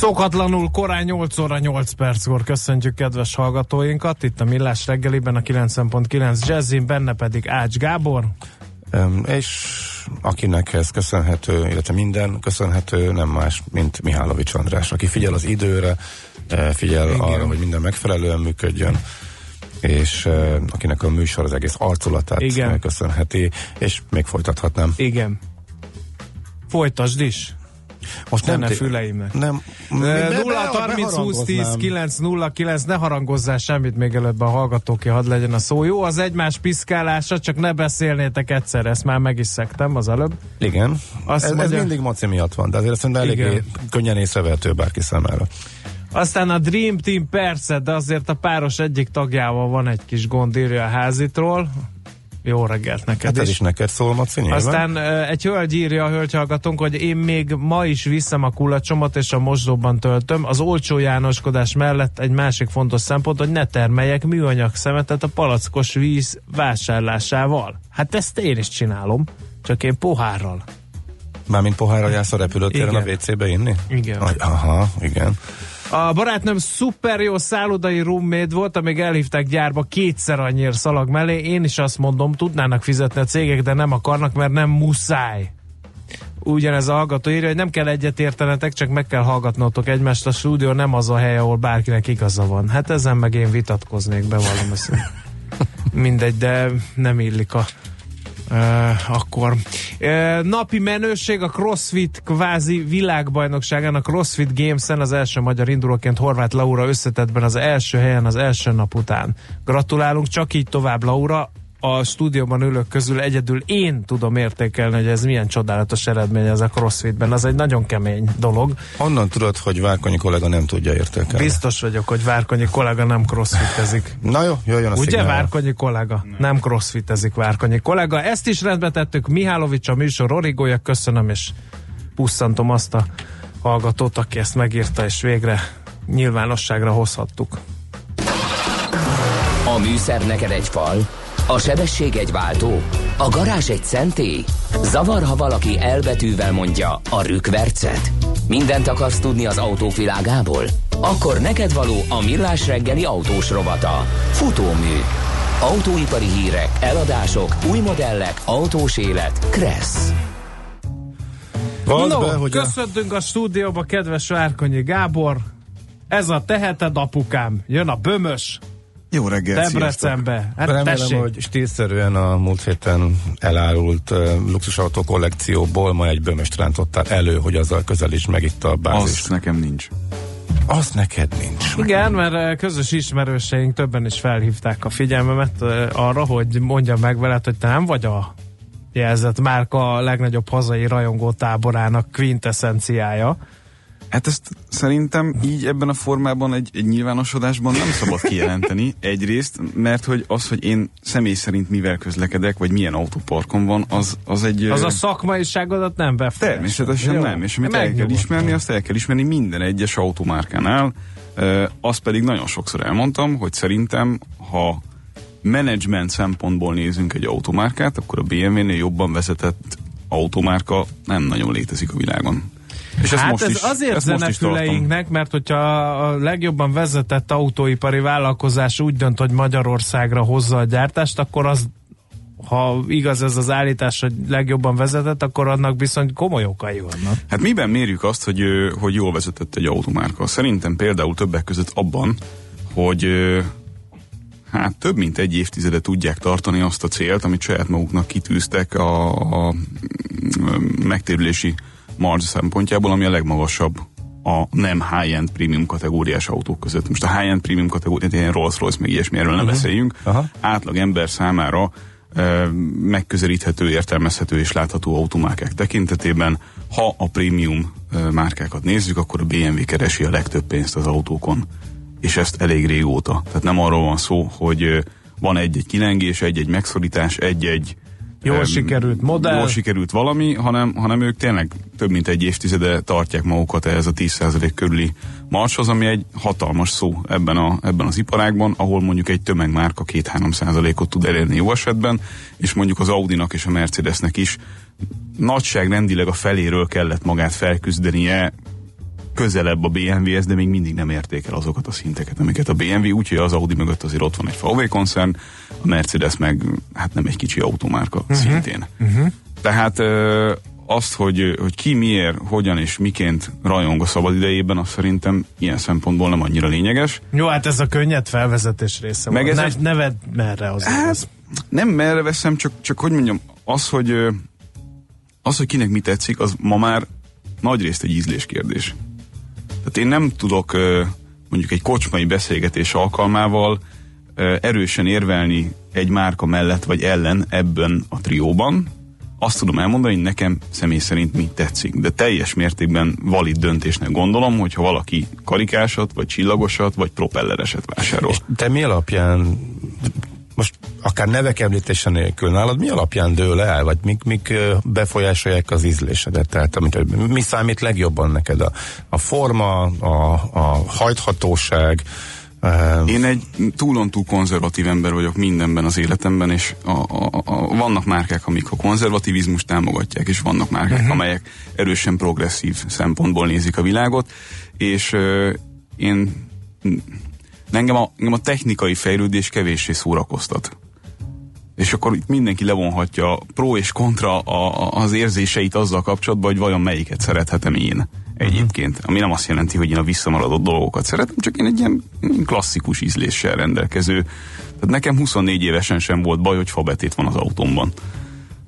Szokatlanul korán 8 óra 8 perckor köszöntjük kedves hallgatóinkat. Itt a Millás reggeliben a 90.9 Jazzin, benne pedig Ács Gábor. Um, és akinek ez köszönhető, illetve minden köszönhető, nem más, mint Mihálovics András, aki figyel az időre, figyel Igen. arra, hogy minden megfelelően működjön, és uh, akinek a műsor az egész arculatát Igen. köszönheti, és még folytathatnám. Igen. Folytasd is. Most nem, ne füleimet. Nem. 0 30 20 10 9 0 9 ne harangozzál semmit még előbb a hallgatóké, hadd legyen a szó. Jó az egymás piszkálása, csak ne beszélnétek egyszer, ezt már meg is szektem az előbb. Igen. Azt ez, mondja, ez mindig moci miatt van, de azért azt mondja, elég könnyen észrevehető bárki számára. Aztán a Dream Team persze, de azért a páros egyik tagjával van egy kis gond, írja a házitról. Jó reggelt neked hát ez is. is neked szól, Maci, nyilván. Aztán egy hölgy írja a hölgyhallgatónk, hogy én még ma is viszem a kulacsomat és a mosdóban töltöm. Az olcsó Jánoskodás mellett egy másik fontos szempont, hogy ne termeljek műanyag szemetet a palackos víz vásárlásával. Hát ezt én is csinálom, csak én pohárral. Mármint pohárral jársz a repülőtéren a WC-be inni? Igen. Aha, igen. A barátnőm szuper jó szállodai roommate volt, amíg elhívták gyárba kétszer annyira szalag mellé. Én is azt mondom, tudnának fizetni a cégek, de nem akarnak, mert nem muszáj. Ugyanez a hallgató írja, hogy nem kell egyet értenetek, csak meg kell hallgatnotok egymást. A stúdió nem az a hely, ahol bárkinek igaza van. Hát ezen meg én vitatkoznék, bevallom ezt. Mindegy, de nem illik a Uh, akkor. Uh, napi menőség a CrossFit kvázi világbajnokságán a CrossFit Games-en. Az első magyar indulóként Horváth Laura összetettben az első helyen az első nap után. Gratulálunk, csak így tovább Laura, a stúdióban ülők közül egyedül én tudom értékelni, hogy ez milyen csodálatos eredmény ez a crossfitben. Az egy nagyon kemény dolog. Honnan tudod, hogy Várkonyi kollega nem tudja értékelni? Biztos vagyok, hogy Várkonyi kollega nem crossfitezik. Na jó, jöjjön a Ugye szignál. Várkonyi kollega? Nem. nem crossfitezik Várkonyi kollega. Ezt is rendbe tettük. Mihálovics a műsor origója. Köszönöm, és pusszantom azt a hallgatót, aki ezt megírta, és végre nyilvánosságra hozhattuk. A műszer neked egy fal, a sebesség egy váltó? A garázs egy szentély? Zavar, ha valaki elbetűvel mondja a rükvercet? Mindent akarsz tudni az autóvilágából? Akkor neked való a millás reggeli autós rovata. Futómű. Autóipari hírek, eladások, új modellek, autós élet. Kressz. no, be, hogy köszöntünk a... a stúdióba, kedves Várkonyi Gábor. Ez a teheted apukám. Jön a bömös. Jó reggelt, Debrecenbe. Hát Remélem, tessék. hogy stílszerűen a múlt héten elárult uh, luxusautó kollekcióból ma egy bömöst rántottál elő, hogy azzal közelíts meg itt a bázis. Azt nekem nincs. Az neked nincs. Igen, mert közös ismerőseink többen is felhívták a figyelmemet arra, hogy mondjam meg veled, hogy te nem vagy a jelzett márka a legnagyobb hazai rajongó táborának quintessenciája. Hát ezt szerintem így ebben a formában egy, egy nyilvánosodásban nem szabad kijelenteni egyrészt, mert hogy az, hogy én személy szerint mivel közlekedek, vagy milyen autóparkom van, az, az egy... Az a szakmaiságodat nem befolyásol. Természetesen Jó. nem, és amit el kell ismerni, azt el kell ismerni minden egyes automárkánál. Azt pedig nagyon sokszor elmondtam, hogy szerintem, ha menedzsment szempontból nézünk egy automárkát, akkor a BMW-nél jobban vezetett automárka nem nagyon létezik a világon. És hát most ez is, azért ezt zene füleinknek, mert hogyha a legjobban vezetett autóipari vállalkozás úgy dönt, hogy Magyarországra hozza a gyártást, akkor az ha igaz ez az állítás, hogy legjobban vezetett, akkor annak viszont komoly okai vannak. Hát miben mérjük azt, hogy, hogy jól vezetett egy automárka? Szerintem például többek között abban, hogy hát több mint egy évtizedet tudják tartani azt a célt, amit saját maguknak kitűztek a, a megtérülési marge szempontjából, ami a legmagasabb a nem high-end premium kategóriás autók között. Most a high-end premium kategóriát, ilyen Rolls-Royce, meg ilyesmi, erről nem uh-huh. beszéljünk. Uh-huh. Átlag ember számára e, megközelíthető, értelmezhető és látható automárkák tekintetében, ha a prémium e, márkákat nézzük, akkor a BMW keresi a legtöbb pénzt az autókon. És ezt elég régóta. Tehát nem arról van szó, hogy van egy-egy kilengés, egy-egy megszorítás, egy-egy Jól um, sikerült modell. Jól sikerült valami, hanem, hanem ők tényleg több mint egy évtizede tartják magukat ehhez a 10% körüli marshoz, ami egy hatalmas szó ebben, a, ebben az iparágban, ahol mondjuk egy tömegmárka 2-3%-ot tud elérni jó esetben, és mondjuk az Audinak és a Mercedesnek is nagyságrendileg a feléről kellett magát felküzdenie közelebb a BMW-hez, de még mindig nem érték el azokat a szinteket, amiket a BMW, úgyhogy az Audi mögött azért ott van egy VW koncern, a Mercedes meg hát nem egy kicsi automárka uh-huh. szintén. Uh-huh. Tehát ö, azt, hogy, hogy ki miért, hogyan és miként rajong a szabad idejében, az szerintem ilyen szempontból nem annyira lényeges. Jó, hát ez a könnyed felvezetés része Meg Ez ne, neved merre az hát, az. Nem merre veszem, csak, csak hogy mondjam, az, hogy az, hogy kinek mi tetszik, az ma már nagyrészt egy ízlés kérdés. Tehát én nem tudok mondjuk egy kocsmai beszélgetés alkalmával erősen érvelni egy márka mellett vagy ellen ebben a trióban. Azt tudom elmondani, hogy nekem személy szerint mi tetszik, de teljes mértékben valid döntésnek gondolom, hogyha valaki karikásat, vagy csillagosat, vagy propellereset vásárol. És te mi alapján most akár nevek említése nélkül nálad mi alapján dől el, vagy mik, mik befolyásolják az ízlésedet? Tehát amit, mi számít legjobban neked? A, a forma, a, a hajthatóság, én egy túlon-túl konzervatív ember vagyok mindenben az életemben, és a, a, a, vannak márkák, amik a konzervativizmust támogatják, és vannak márkák, uh-huh. amelyek erősen progresszív szempontból nézik a világot, és uh, én engem a, engem a technikai fejlődés kevéssé szórakoztat. És akkor itt mindenki levonhatja pro és kontra a, a, az érzéseit azzal kapcsolatban, hogy vajon melyiket szerethetem én egyébként. Ami nem azt jelenti, hogy én a visszamaradott dolgokat szeretem, csak én egy ilyen klasszikus ízléssel rendelkező. Tehát nekem 24 évesen sem volt baj, hogy fabetét van az autómban.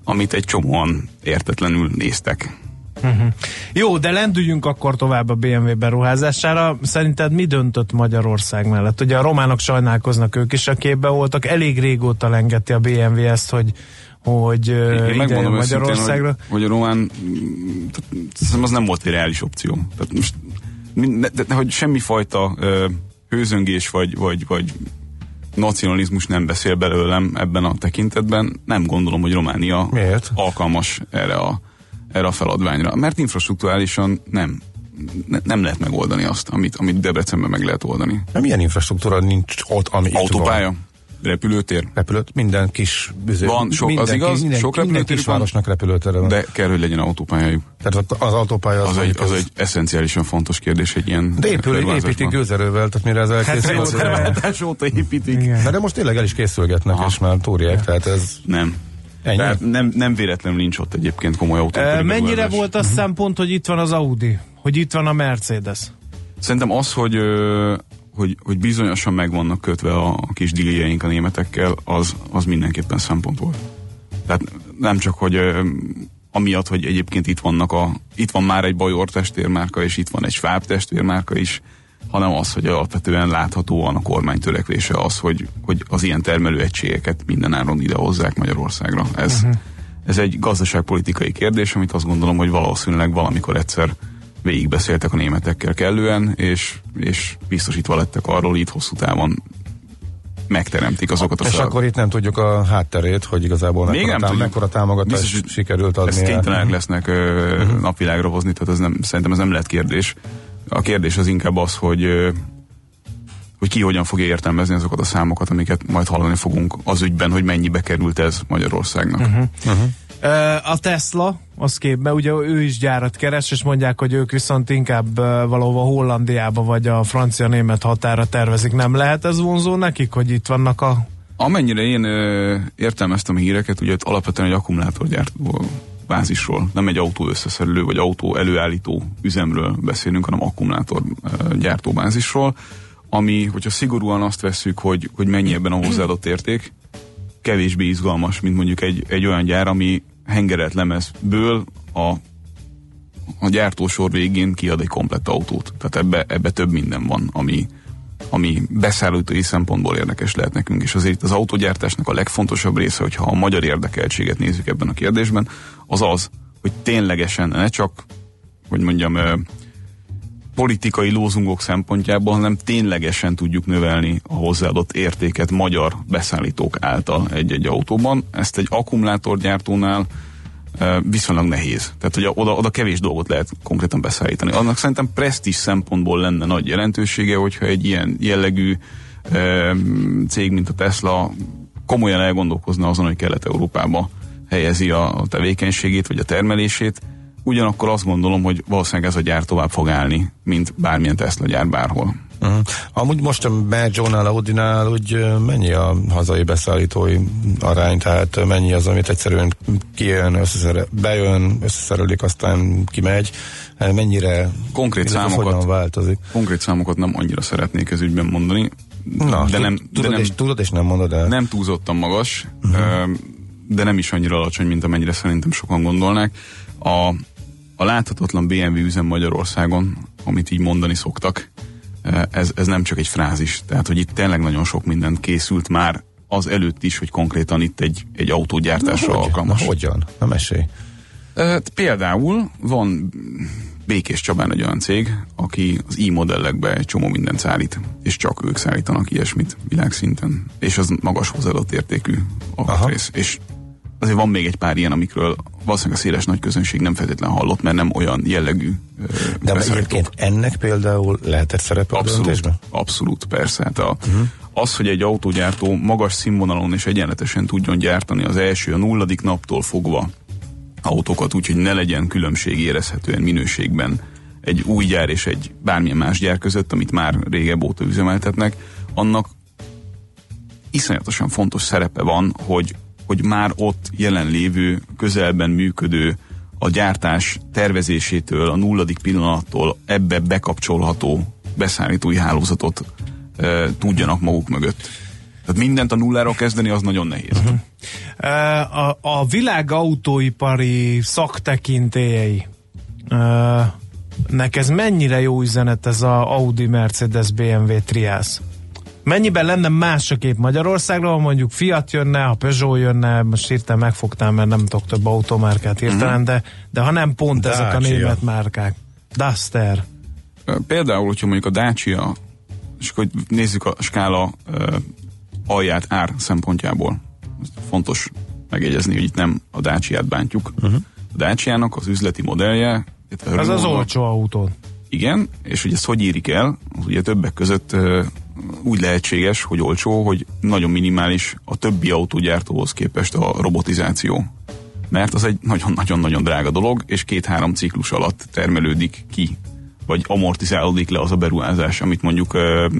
Amit egy csomóan értetlenül néztek. Uh-huh. Jó, de lendüljünk akkor tovább a BMW beruházására. Szerinted mi döntött Magyarország mellett? Ugye a románok sajnálkoznak, ők is a képbe voltak. Elég régóta lengeti a BMW ezt, hogy hogy Én megmondom Magyarországra. Hogy, hogy a román az nem volt egy reális opció. Tehát most, de, de, hogy semmifajta uh, hőzöngés vagy, vagy, vagy nacionalizmus nem beszél belőlem ebben a tekintetben. Nem gondolom, hogy Románia Miért? alkalmas erre a erre a feladványra. Mert infrastruktúrálisan nem ne, nem lehet megoldani azt, amit, amit Debrecenben meg lehet oldani. De milyen infrastruktúra nincs ott, ami Autópálya? Itt van? Repülőtér? Repülőt, minden kis büző. Van, sok, minden, az igaz, minden, sok repülőtér minden kisvárosnak repülőtere van. De kell, hogy legyen autópályájuk. Tehát az autópálya az, az, egy, az egy eszenciálisan fontos kérdés egy ilyen De épül, építik gőzerővel, tehát mire ez elkészül. Hát óta építik. Igen. De most tényleg el is készülgetnek, Aha. és már túrják, tehát ez... Nem. Ennyi? nem, nem véletlenül nincs ott egyébként komoly autó. E, mennyire volt az uh-huh. szempont, hogy itt van az Audi? Hogy itt van a Mercedes? Szerintem az, hogy, hogy, hogy bizonyosan meg vannak kötve a, a kis díljeink a németekkel, az, az mindenképpen szempont volt. Tehát nem csak, hogy amiatt, hogy egyébként itt vannak a, itt van már egy Bajor testvérmárka, és itt van egy Schwab testvérmárka is, hanem az, hogy alapvetően láthatóan a kormány törekvése az, hogy, hogy az ilyen termelőegységeket mindenáron idehozzák Magyarországra. Ez, uh-huh. ez egy gazdaságpolitikai kérdés, amit azt gondolom, hogy valószínűleg valamikor egyszer végigbeszéltek a németekkel kellően, és, és biztosítva lettek arról itt hosszú távon megteremtik azokat a És fel... akkor itt nem tudjuk a hátterét, hogy igazából Még mekkora, nem tám- mekkora támogatás Biztos, sikerült adni. Ezt kénytelenek lesznek ö, uh-huh. napvilágra hozni, tehát ez nem, szerintem ez nem lehet kérdés. A kérdés az inkább az, hogy hogy ki hogyan fogja értelmezni azokat a számokat, amiket majd hallani fogunk az ügyben, hogy mennyibe került ez Magyarországnak. Uh-huh. Uh-huh. A Tesla, az képbe, ugye ő is gyárat keres, és mondják, hogy ők viszont inkább valahova Hollandiába vagy a francia-német határa tervezik. Nem lehet ez vonzó nekik, hogy itt vannak a... Amennyire én ö, értelmeztem a híreket, ugye alapvetően egy akkumulátorgyártó bázisról, nem egy autó összeszerelő vagy autó előállító üzemről beszélünk, hanem akkumulátor gyártóbázisról, ami, hogyha szigorúan azt veszük, hogy, hogy mennyi ebben a hozzáadott érték, kevésbé izgalmas, mint mondjuk egy, egy olyan gyár, ami hengeret lemezből a, a gyártósor végén kiad egy komplett autót. Tehát ebbe, ebbe több minden van, ami, ami beszállítói szempontból érdekes lehet nekünk, és azért az autógyártásnak a legfontosabb része, hogyha a magyar érdekeltséget nézzük ebben a kérdésben, az az, hogy ténylegesen ne csak, hogy mondjam, politikai lózungok szempontjából, hanem ténylegesen tudjuk növelni a hozzáadott értéket magyar beszállítók által egy-egy autóban. Ezt egy akkumulátorgyártónál viszonylag nehéz. Tehát ugye oda, oda kevés dolgot lehet konkrétan beszállítani. Annak szerintem presztis szempontból lenne nagy jelentősége, hogyha egy ilyen jellegű cég, mint a Tesla komolyan elgondolkozna azon, hogy Kelet-Európába helyezi a tevékenységét, vagy a termelését, ugyanakkor azt gondolom, hogy valószínűleg ez a gyár tovább fog állni, mint bármilyen Tesla gyár bárhol. Uh-huh. Amúgy most a Bergio-nál, Audi-nál úgy mennyi a hazai beszállítói arány, tehát mennyi az, amit egyszerűen kijön, összeszer, bejön, összeszerelik, aztán kimegy, mennyire konkrét számokat, változik? Konkrét számokat nem annyira szeretnék ez ügyben mondani, Na, de nem, tudod, de nem, és, tudod és nem mondod el? Nem túlzottan magas, uh-huh. de nem is annyira alacsony, mint amennyire szerintem sokan gondolnák. A, a láthatatlan BMW üzem Magyarországon, amit így mondani szoktak, ez, ez nem csak egy frázis. Tehát, hogy itt tényleg nagyon sok mindent készült már az előtt is, hogy konkrétan itt egy, egy autógyártásra na, alkalmas. Na, hogyan? Na mesélj. Például van Békés Csabán egy olyan cég, aki az i-modellekbe egy csomó mindent szállít, és csak ők szállítanak ilyesmit világszinten. És az magas hozzáadott értékű alkatrész. És azért van még egy pár ilyen, amikről valószínűleg a széles nagy közönség nem feltétlenül hallott, mert nem olyan jellegű. De egyébként ennek például lehetett szerepe abszolút, a Abszolút, persze. Hát a, uh-huh. Az, hogy egy autógyártó magas színvonalon és egyenletesen tudjon gyártani az első, a nulladik naptól fogva autókat, úgyhogy ne legyen különbség érezhetően minőségben egy új gyár és egy bármilyen más gyár között, amit már régebb óta üzemeltetnek, annak iszonyatosan fontos szerepe van, hogy hogy már ott jelenlévő, közelben működő, a gyártás tervezésétől, a nulladik pillanattól ebbe bekapcsolható beszállítói hálózatot e, tudjanak maguk mögött. Tehát mindent a nulláról kezdeni, az nagyon nehéz. Uh-huh. A, a világ autóipari szaktekintélyei nek ez mennyire jó üzenet ez a Audi, Mercedes, BMW triász? Mennyiben lenne más a kép Magyarországról, mondjuk Fiat jönne, a Peugeot jönne, most hirtelen megfogtam, mert nem tudok több automárkát hirtelen, mm-hmm. de, de ha nem pont Dacia. ezek a német márkák. Duster. Például, hogyha mondjuk a Dacia, és akkor nézzük a skála uh, alját ár szempontjából. Fontos megjegyezni, hogy itt nem a Dacia-t bántjuk. Uh-huh. A Dacia-nak az üzleti modellje... Ez az olcsó autó. Igen, és hogy ezt hogy írik el, az ugye többek között úgy lehetséges, hogy olcsó, hogy nagyon minimális a többi autógyártóhoz képest a robotizáció. Mert az egy nagyon-nagyon-nagyon drága dolog, és két-három ciklus alatt termelődik ki vagy amortizálódik le az a beruházás, amit mondjuk uh,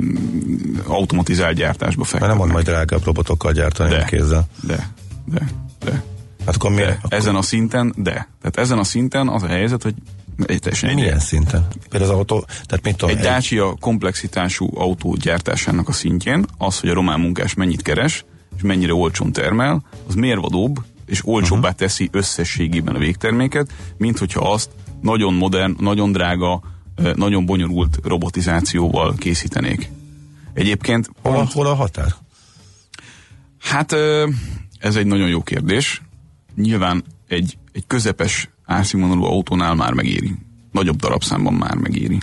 automatizált gyártásba fektetnek. nem mond majd drágább robotokkal gyártani de, kézzel. De, de, de. Hát akkor miért? Akkor... Ezen a szinten, de. Tehát ezen a szinten az a helyzet, hogy teljesen Milyen szinten? Például az autó, tehát mit tudom, egy, egy Dacia komplexitású autó gyártásának a szintjén, az, hogy a román munkás mennyit keres, és mennyire olcsón termel, az mérvadóbb, és olcsóbbá uh-huh. teszi összességében a végterméket, mint hogyha azt nagyon modern, nagyon drága, nagyon bonyolult robotizációval készítenék. Egyébként... Hol, pont, hol a határ? Hát ez egy nagyon jó kérdés. Nyilván egy, egy közepes árszínvonalú autónál már megéri. Nagyobb darabszámban már megéri.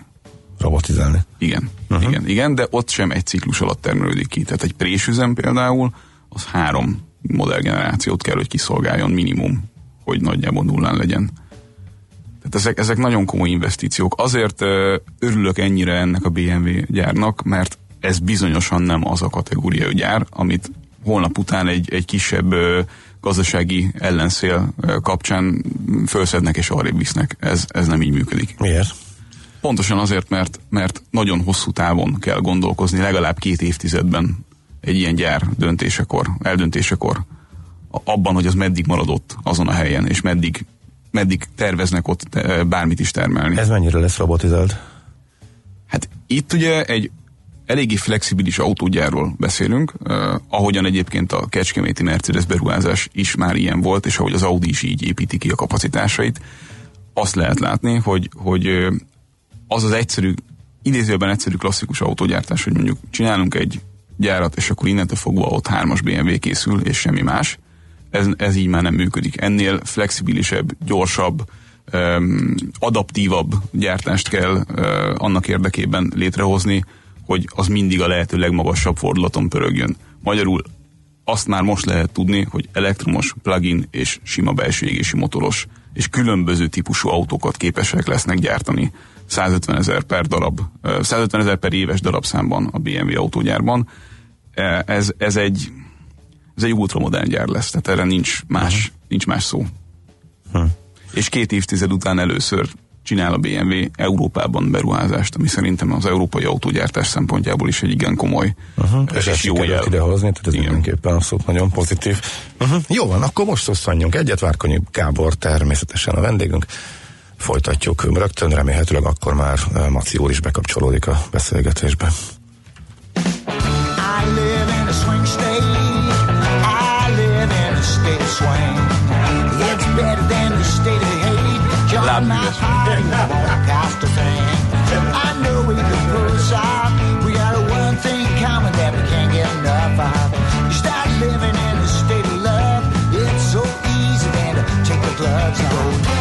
Robotizálni. Igen, uh-huh. igen, igen, de ott sem egy ciklus alatt termelődik ki. Tehát egy présüzem például, az három modellgenerációt kell, hogy kiszolgáljon minimum, hogy nagyjából nullán legyen. Tehát ezek, ezek nagyon komoly investíciók. Azért örülök ennyire ennek a BMW gyárnak, mert ez bizonyosan nem az a kategóriai gyár, amit holnap után egy, egy kisebb gazdasági ellenszél kapcsán felszednek és arrébb visznek. Ez, ez nem így működik. Miért? Pontosan azért, mert, mert nagyon hosszú távon kell gondolkozni, legalább két évtizedben egy ilyen gyár döntésekor, eldöntésekor, abban, hogy az meddig maradott azon a helyen, és meddig, meddig terveznek ott bármit is termelni. Ez mennyire lesz robotizált? Hát itt ugye egy eléggé flexibilis autógyárról beszélünk, uh, ahogyan egyébként a Kecskeméti Mercedes beruházás is már ilyen volt, és ahogy az Audi is így építi ki a kapacitásait, azt lehet látni, hogy, hogy az az egyszerű, idézőben egyszerű klasszikus autógyártás, hogy mondjuk csinálunk egy gyárat, és akkor innentől fogva ott hármas BMW készül, és semmi más. Ez, ez így már nem működik. Ennél flexibilisebb, gyorsabb, adaptívabb gyártást kell annak érdekében létrehozni, hogy az mindig a lehető legmagasabb fordulaton pörögjön. Magyarul azt már most lehet tudni, hogy elektromos, plug-in és sima belső égési motoros és különböző típusú autókat képesek lesznek gyártani 150 ezer per darab, 150 ezer per éves darabszámban a BMW autógyárban. E, ez, ez egy ez egy ultramodern gyár lesz, tehát erre nincs más, uh-huh. nincs más szó. Uh-huh. És két évtized után először csinál a BMW Európában beruházást, ami szerintem az európai autógyártás szempontjából is egy igen komoly uh-huh. és, és jó jel. idehozni, tehát ez igen. mindenképpen abszolút nagyon pozitív. Uh-huh. Jó van, akkor most szosszanjunk egyet, Várkonyi Gábor természetesen a vendégünk. Folytatjuk rögtön, remélhetőleg akkor már eh, Maci úr is bekapcsolódik a beszélgetésbe. I live in a swing state. I live in a state swing. Hate. Join my party, won't cost a thing. I know we can pull this off. We got one thing common that we can't get enough of. You start living in a state of love. It's so easy then to take the gloves off.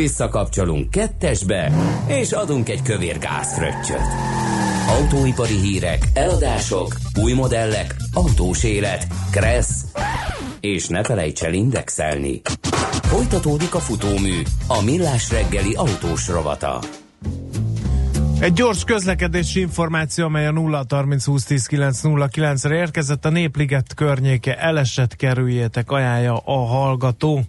Visszakapcsolunk kettesbe, és adunk egy kövér gázfröccsöt. Autóipari hírek, eladások, új modellek, autós élet, kressz, és ne felejts el indexelni. Folytatódik a futómű, a millás reggeli autós rovata. Egy gyors közlekedési információ, amely a 0 30 20 10 9 0 9 re érkezett, a Népliget környéke eleset kerüljétek, ajánlja a hallgató.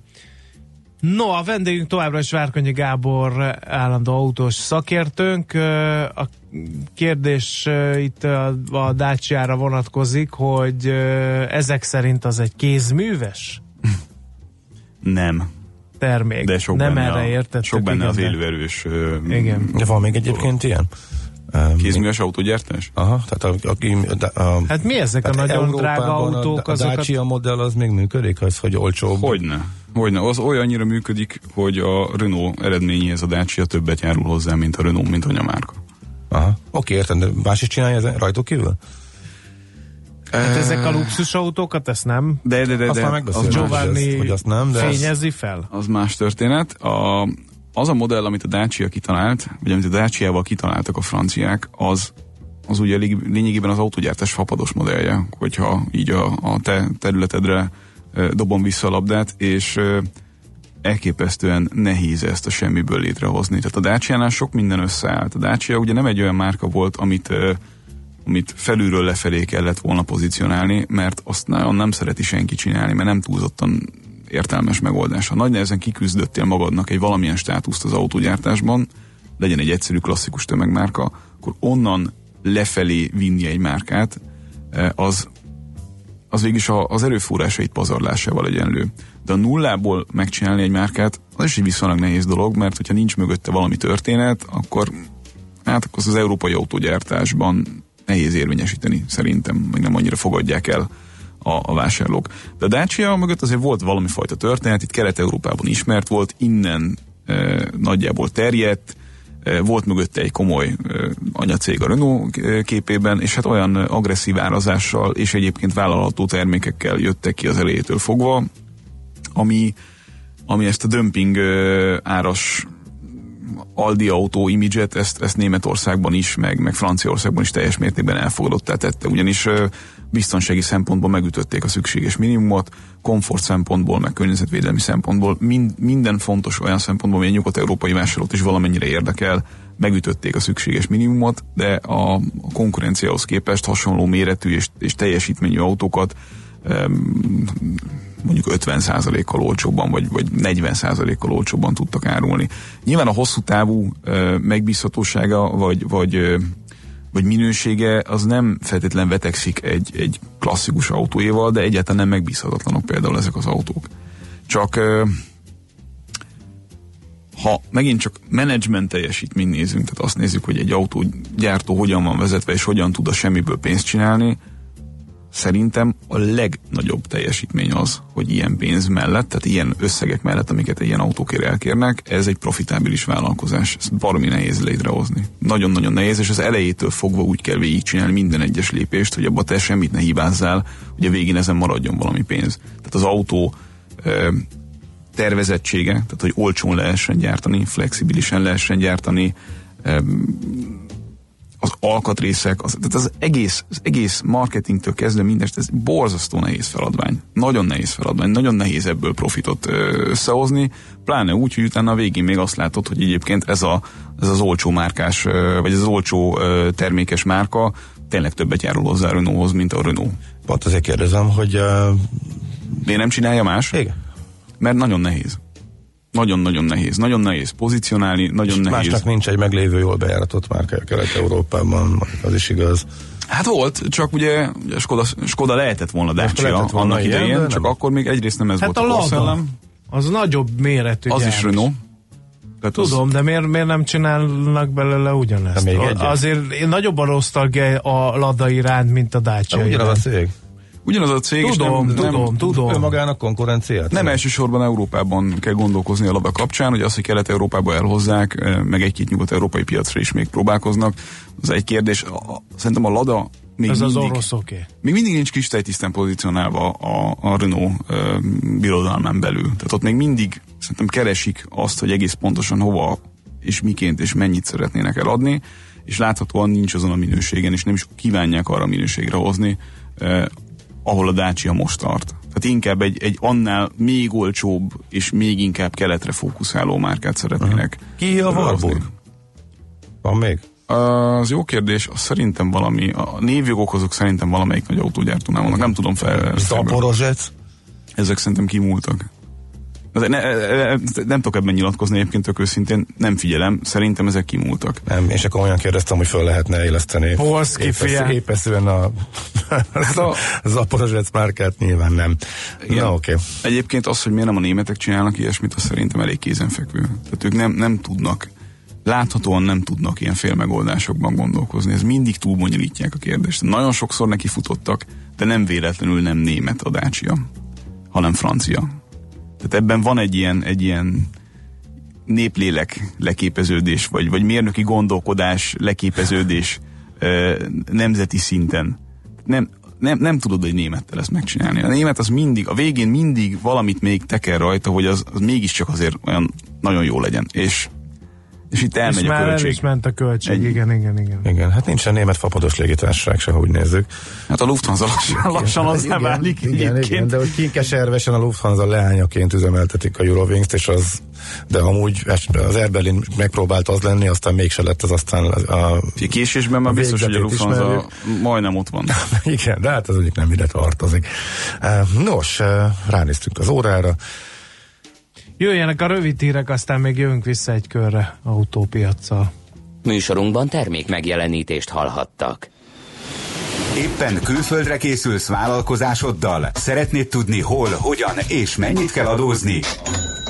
No, a vendégünk továbbra is Várkonyi Gábor állandó autós szakértőnk. A kérdés itt a, a Dacia-ra vonatkozik, hogy ezek szerint az egy kézműves? Nem. Termék. De sok Nem benne erre a, értettek. Sok benne igen, az élőerős Igen. De van még egyébként ilyen? Kézműves autógyártás? Aha, tehát a, a, a, a Hát mi ezek a nagyon Európában drága autók? a, a azokat... Dacia modell az még működik, az, hogy olcsóbb. Hogyne. Hogyne, az olyannyira működik, hogy a Renault eredményéhez a Dacia többet járul hozzá, mint a Renault, mint anyamárka. Aha. Oké, értem, de más is csinálja ezen rajtuk kívül? Hát ezek a luxusautókat, ezt nem? De, de, de, Azt de már Az megbeszéltük, Giovanni hogy, ezt, hogy azt nem, de fényezi fel? az más történet. A, az a modell, amit a Dacia kitalált, vagy amit a Dacia-val kitaláltak a franciák, az az ugye lényegében az autógyártás fapados modellje, hogyha így a, a te területedre dobom vissza a labdát, és elképesztően nehéz ezt a semmiből létrehozni. Tehát a dacia sok minden összeállt. A Dacia ugye nem egy olyan márka volt, amit amit felülről lefelé kellett volna pozícionálni, mert azt nagyon nem szereti senki csinálni, mert nem túlzottan értelmes megoldás. Ha nagy nehezen kiküzdöttél magadnak egy valamilyen státuszt az autógyártásban, legyen egy egyszerű klasszikus tömegmárka, akkor onnan lefelé vinni egy márkát, az, az végig az erőforrásait pazarlásával egyenlő. De a nullából megcsinálni egy márkát, az is egy viszonylag nehéz dolog, mert hogyha nincs mögötte valami történet, akkor hát akkor az európai autógyártásban nehéz érvényesíteni, szerintem, meg nem annyira fogadják el a, a vásárlók. De a Dacia mögött azért volt valami fajta történet, itt Kelet-Európában ismert volt, innen e, nagyjából terjedt, e, volt mögötte egy komoly e, anyacég a Renault képében, és hát olyan agresszív árazással és egyébként vállalható termékekkel jöttek ki az elejétől fogva, ami, ami ezt a dömping e, áras Aldi autó imidzset, ezt, ezt Németországban is, meg, meg Franciaországban is teljes mértékben elfogadottá tette, ugyanis biztonsági szempontból megütötték a szükséges minimumot, komfort szempontból, meg környezetvédelmi szempontból, mind, minden fontos olyan szempontból, hogy a nyugat-európai vásárlót is valamennyire érdekel, megütötték a szükséges minimumot, de a, a konkurenciához képest hasonló méretű és, és teljesítményű autókat mondjuk 50%-kal olcsóbban, vagy, vagy 40%-kal olcsóbban tudtak árulni. Nyilván a hosszú távú megbízhatósága, vagy, vagy, vagy minősége az nem feltétlen vetekszik egy, egy klasszikus autóéval, de egyáltalán nem megbízhatatlanok például ezek az autók. Csak ha megint csak menedzsment teljesítményt nézünk, tehát azt nézzük, hogy egy autógyártó hogyan van vezetve, és hogyan tud a semmiből pénzt csinálni, szerintem a legnagyobb teljesítmény az, hogy ilyen pénz mellett, tehát ilyen összegek mellett, amiket egy ilyen autókért elkérnek, ez egy profitábilis vállalkozás. Ez baromi nehéz létrehozni. Nagyon-nagyon nehéz, és az elejétől fogva úgy kell végigcsinálni minden egyes lépést, hogy abba te semmit ne hibázzál, hogy a végén ezen maradjon valami pénz. Tehát az autó ö, tervezettsége, tehát hogy olcsón lehessen gyártani, flexibilisen lehessen gyártani, az alkatrészek, az, tehát az egész, az egész marketingtől kezdve mindest, ez borzasztó nehéz feladvány. Nagyon nehéz feladvány, nagyon nehéz ebből profitot összehozni, pláne úgy, hogy utána a végén még azt látod, hogy egyébként ez, a, ez az olcsó márkás, vagy ez az olcsó termékes márka tényleg többet járul hozzá a Renaulthoz, mint a Renault. Pont azért kérdezem, hogy... Uh... Miért nem csinálja más? Igen. Mert nagyon nehéz. Nagyon-nagyon nehéz. Nagyon nehéz pozícionálni, nagyon És nehéz. Másnak nincs egy meglévő jól bejáratott márka Kelet-Európában, az is igaz. Hát volt, csak ugye, Skoda, Skoda lehetett volna Dacia lehetett volna annak ilyen, idején, de csak nem. akkor még egyrészt nem ez Hát volt a a Lada. korszellem. Az nagyobb méretű Az is Renault. Tehát az- Tudom, de miért, miért nem csinálnak belőle ugyanezt? De még egyet? Azért én nagyobb a nosztalgia a Lada iránt, mint a Dacia. De ugyanaz a cég. Ugyanaz a cég, és Tudom, nem, tudom, nem, tudom. Ő magának konkurenciát. nem elsősorban Európában kell gondolkozni a Lada kapcsán, hogy az, hogy Kelet-Európába elhozzák, eh, meg egy-két nyugat-európai piacra is még próbálkoznak, az egy kérdés. Szerintem a Lada még Ez az mindig, oké. még mindig nincs kristálytisztán pozícionálva a, a Renault ö, birodalmán belül. Tehát ott még mindig szerintem keresik azt, hogy egész pontosan hova és miként és mennyit szeretnének eladni, és láthatóan nincs azon a minőségen, és nem is kívánják arra a minőségre hozni, eh, ahol a Dacia most tart. Tehát inkább egy, egy annál még olcsóbb és még inkább keletre fókuszáló márkát szeretnének. Ki a. Warburg? Van még? Az jó kérdés, az szerintem valami, a névjogok azok szerintem valamelyik nagy autógyártónál vannak, nem tudom fel. felből. Zaporozsec? Ezek szerintem kimúltak. Ne, ne, ne, nem tudok ebben nyilatkozni egyébként tök őszintén, nem figyelem, szerintem ezek kimúltak. Nem, és akkor olyan kérdeztem, hogy föl lehetne éleszteni. Polszki fia. Épeszűen a, Hát a- Zaporozsec márkát nyilván nem. Igen. Na oké. Okay. Egyébként az, hogy miért nem a németek csinálnak ilyesmit, az szerintem elég kézenfekvő. Tehát ők nem, nem tudnak, láthatóan nem tudnak ilyen félmegoldásokban gondolkozni. Ez mindig túl bonyolítják a kérdést. Nagyon sokszor neki futottak, de nem véletlenül nem német a Dacia, hanem francia. Tehát ebben van egy ilyen, egy ilyen néplélek leképeződés, vagy, vagy mérnöki gondolkodás leképeződés nemzeti szinten. Nem, nem, nem tudod egy némettel ezt megcsinálni. A német az mindig, a végén mindig valamit még teker rajta, hogy az, az mégiscsak azért olyan nagyon jó legyen. És és itt elmegy és a költség. el is ment a költség, Egy- igen, igen, igen. Igen, hát nincsen német fapados légitársaság se, ha úgy nézzük. Hát a Lufthansa lassan, lassan az nem igen, válik igen, igen, egyébként. de hogy kinkeservesen a Lufthansa leányaként üzemeltetik a Eurowings-t, és az, de amúgy az Air Berlin megpróbált az lenni, aztán mégse lett az aztán a, a Késésben már A biztos, hogy a Lufthansa majdnem ott van. igen, de hát az egyik nem ide tartozik. Nos, ránéztünk az órára. Jöjjenek a rövid hírek, aztán még jövünk vissza egy körre autópiacsal. Műsorunkban termék megjelenítést hallhattak. Éppen külföldre készülsz vállalkozásoddal? Szeretnéd tudni hol, hogyan és mennyit kell adózni?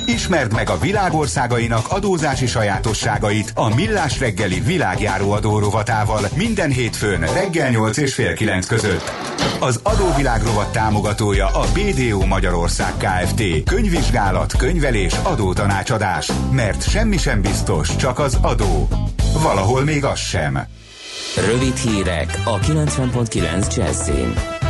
Ismerd meg a világországainak adózási sajátosságait a Millás reggeli világjáró adó rovatával minden hétfőn reggel 8 és fél 9 között. Az adóvilág rovat támogatója a BDO Magyarország Kft. Könyvvizsgálat, könyvelés, adótanácsadás. Mert semmi sem biztos, csak az adó. Valahol még az sem. Rövid hírek a 90.9 Jazzin.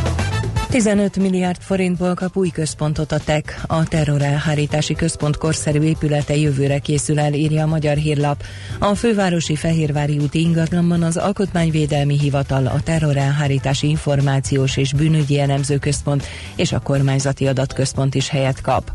15 milliárd forintból kap új központot a TEK. A terrorelhárítási központ korszerű épülete jövőre készül el, írja a Magyar Hírlap. A fővárosi Fehérvári úti ingatlanban az Alkotmányvédelmi Hivatal, a Terrorelhárítási Információs és Bűnügyi Elemző Központ és a Kormányzati Adatközpont is helyet kap.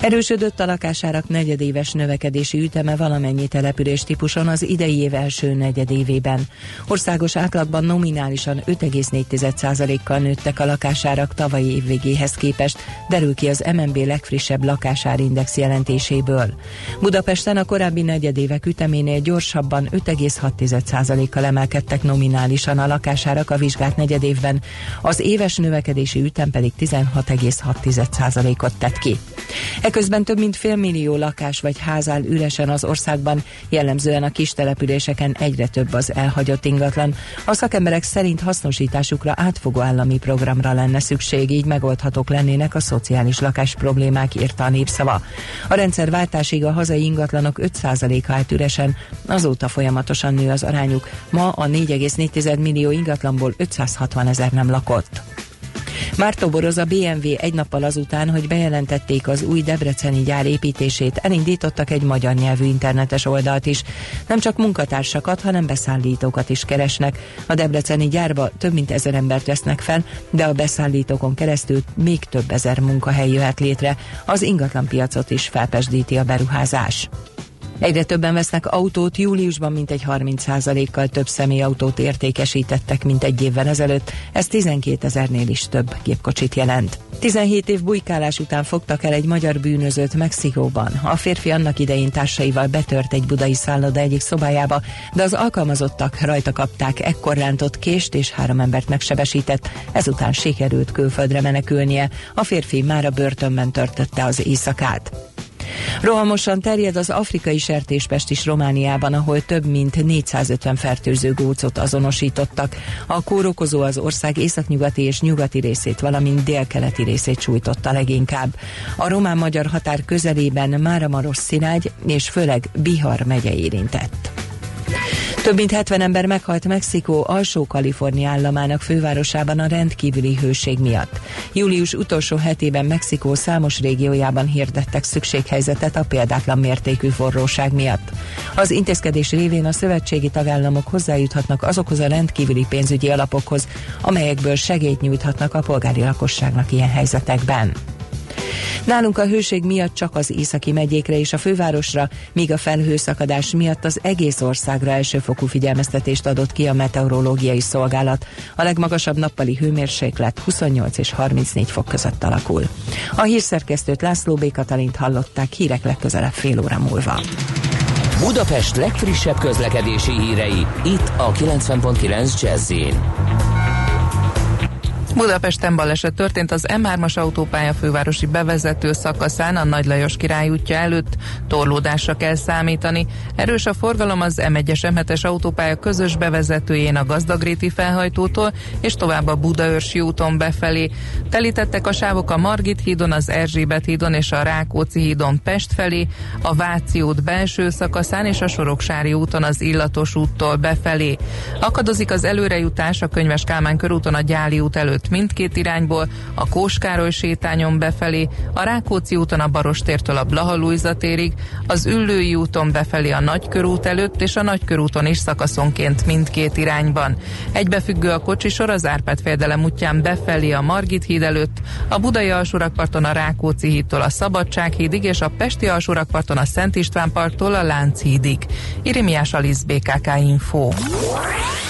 Erősödött a lakásárak negyedéves növekedési üteme valamennyi település típuson az idei év első negyedévében. Országos átlagban nominálisan 5,4%-kal nőttek a lakásárak tavalyi év végéhez képest, derül ki az MNB legfrissebb lakásárindex jelentéséből. Budapesten a korábbi negyedévek üteménél gyorsabban 5,6%-kal emelkedtek nominálisan a lakásárak a vizsgált negyedévben, az éves növekedési ütem pedig 16,6%-ot tett ki. Eközben több mint félmillió lakás vagy ház áll üresen az országban, jellemzően a kis településeken egyre több az elhagyott ingatlan. A szakemberek szerint hasznosításukra átfogó állami programra lenne szükség, így megoldhatók lennének a szociális lakás problémák, írta a népszava. A rendszerváltásig a hazai ingatlanok 5%-a állt üresen, azóta folyamatosan nő az arányuk. Ma a 4,4 millió ingatlanból 560 ezer nem lakott. Mártó Boroz a BMW egy nappal azután, hogy bejelentették az új debreceni gyár építését, elindítottak egy magyar nyelvű internetes oldalt is. Nem csak munkatársakat, hanem beszállítókat is keresnek. A debreceni gyárba több mint ezer embert vesznek fel, de a beszállítókon keresztül még több ezer munkahely jöhet létre. Az ingatlanpiacot is felpesdíti a beruházás. Egyre többen vesznek autót, júliusban mintegy 30%-kal több személyautót értékesítettek, mint egy évvel ezelőtt, ez 12 ezernél is több gépkocsit jelent. 17 év bujkálás után fogtak el egy magyar bűnözőt Mexikóban. A férfi annak idején társaival betört egy budai szálloda egyik szobájába, de az alkalmazottak rajta kapták, ekkor rántott kést és három embert megsebesített, ezután sikerült külföldre menekülnie. A férfi már a börtönben törtötte az éjszakát. Rohamosan terjed az afrikai sertéspest is Romániában, ahol több mint 450 fertőző gócot azonosítottak. A kórokozó az ország északnyugati és nyugati részét, valamint délkeleti részét sújtotta leginkább. A román-magyar határ közelében Máramaros Szirágy és főleg Bihar megye érintett. Több mint 70 ember meghalt Mexikó alsó Kalifornia államának fővárosában a rendkívüli hőség miatt. Július utolsó hetében Mexikó számos régiójában hirdettek szükséghelyzetet a példátlan mértékű forróság miatt. Az intézkedés révén a szövetségi tagállamok hozzájuthatnak azokhoz a rendkívüli pénzügyi alapokhoz, amelyekből segélyt nyújthatnak a polgári lakosságnak ilyen helyzetekben. Nálunk a hőség miatt csak az északi megyékre és a fővárosra, míg a felhőszakadás miatt az egész országra elsőfokú figyelmeztetést adott ki a meteorológiai szolgálat. A legmagasabb nappali hőmérséklet 28 és 34 fok között alakul. A hírszerkesztőt László B. Katalint hallották hírek legközelebb fél óra múlva. Budapest legfrissebb közlekedési hírei, itt a 90.9 jazz Budapesten baleset történt az M3-as autópálya fővárosi bevezető szakaszán a Nagy Lajos király útja előtt. Torlódásra kell számítani. Erős a forgalom az M1-es M7-es autópálya közös bevezetőjén a Gazdagréti felhajtótól és tovább a Budaörsi úton befelé. Telítettek a sávok a Margit hídon, az Erzsébet hídon és a Rákóczi hídon Pest felé, a Váci út belső szakaszán és a Soroksári úton az Illatos úttól befelé. Akadozik az előrejutás a Könyves Kálmán körúton a Gyáli út előtt mindkét irányból, a Kóskároly sétányon befelé, a Rákóczi úton a Barostértől a Blaha térig, az Üllői úton befelé a Nagykörút előtt és a Nagykörúton is szakaszonként mindkét irányban. Egybefüggő a kocsisor az Árpád fejedelem útján befelé a Margit híd előtt, a Budai alsórakparton a Rákóczi hídtól a Szabadság hídig és a Pesti alsórakparton a Szent István parttól a Lánchídig. Irimiás Alisz BKK Info.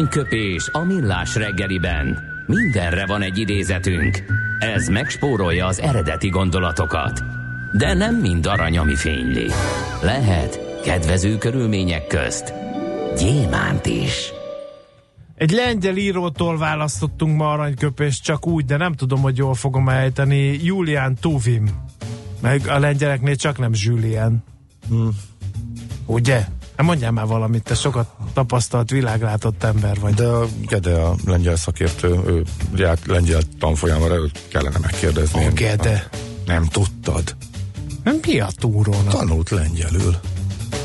Aranyköpés a millás reggeliben. Mindenre van egy idézetünk. Ez megspórolja az eredeti gondolatokat. De nem mind arany, ami fényli. Lehet Kedvező körülmények közt gyémánt is. Egy lengyel írótól választottunk ma aranyköpést, csak úgy, de nem tudom, hogy jól fogom ejteni. Julian Tuvim. Meg a lengyeleknél csak nem Julian. Hmm. Ugye? Hát mondjál már valamit, te sokat tapasztalt, világlátott ember vagy. De a Gede a lengyel szakértő, ő járt lengyel tanfolyamra, őt kellene megkérdezni. A Gede. Nem tudtad? Nem mi a túrónak? Tanult lengyelül.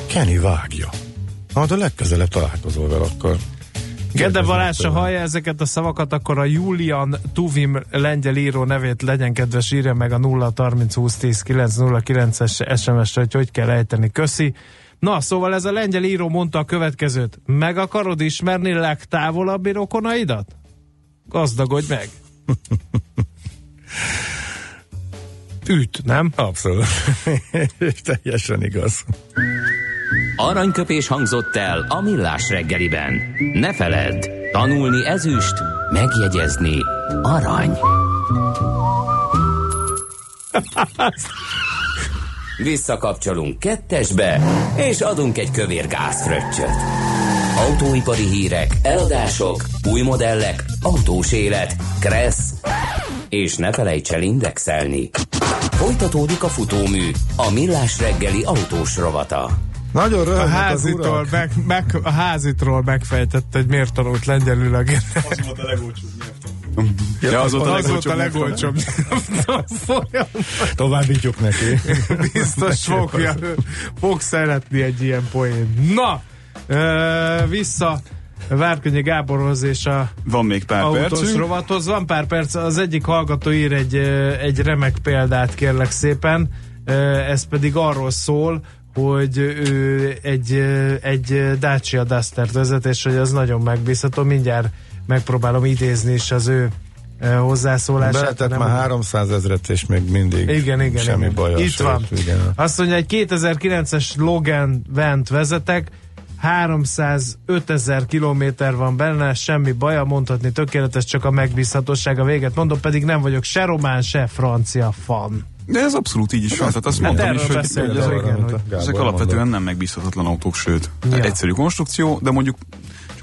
Kenny vágja. Ha a legközelebb találkozol vele, akkor Gede Balázs, ha hallja ezeket a szavakat, akkor a Julian Tuvim lengyel író nevét legyen kedves, írja meg a 0 30 20 10 909 es SMS-re, hogy hogy kell ejteni. Köszi. Na, szóval ez a lengyel író mondta a következőt. Meg akarod ismerni legtávolabbi rokonaidat? Gazdagodj meg. Üt, nem? Abszolút. Teljesen igaz. Aranyköpés hangzott el a millás reggeliben. Ne feledd, tanulni ezüst, megjegyezni arany. Visszakapcsolunk kettesbe, és adunk egy kövér gázfröccsöt. Autóipari hírek, eladások, új modellek, autós élet, kressz, és ne felejts el indexelni. Folytatódik a futómű, a millás reggeli autós rovata. Nagyon a házitról, meg, meg, a házitról megfejtette, hogy miért tanult lengyelül a Az volt a legolcsóbb ja, az, volt a legolcsóbb, legolcsóbb Továbbítjuk neki. Biztos fogja, fog szeretni egy ilyen poén. Na, ö, vissza Várkonyi Gáborhoz és a Van még pár autós rovathoz. Van pár perc, az egyik hallgató ír egy, egy remek példát kérlek szépen, ez pedig arról szól, hogy ő egy, egy Dacia Duster vezet, és hogy az nagyon megbízható. Mindjárt megpróbálom idézni is az ő hozzászólását. Beletett nem már 300 ezret, és még mindig igen, igen, semmi igen. baj. Itt van. Igen. Azt mondja, egy 2009-es Logan Vent vezetek, 305 ezer kilométer van benne, semmi baja, mondhatni tökéletes, csak a megbízhatóság a véget mondom, pedig nem vagyok se román, se francia fan. De ez abszolút így is van. Tehát azt hát mondtam is, hogy, hogy ezek, igen, hogy ezek alapvetően nem megbízhatatlan autók, sőt, ja. egyszerű konstrukció, de mondjuk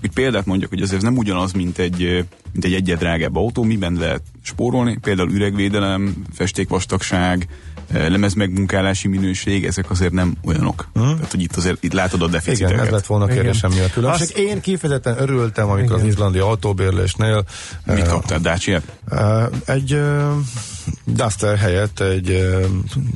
egy példát mondjak, hogy azért nem ugyanaz, mint egy, mint egy egyet drágább autó, miben lehet spórolni, például üregvédelem, festékvastagság, lemez megmunkálási minőség, ezek azért nem olyanok. Hmm. Tehát, hogy itt azért itt látod a deficiteket. Igen, ez lett volna kérdésem mi a különbség. Azt... Én kifejezetten örültem, amikor Igen. az izlandi autóbérlésnél... Mit kaptál, dacia egy Duster helyett egy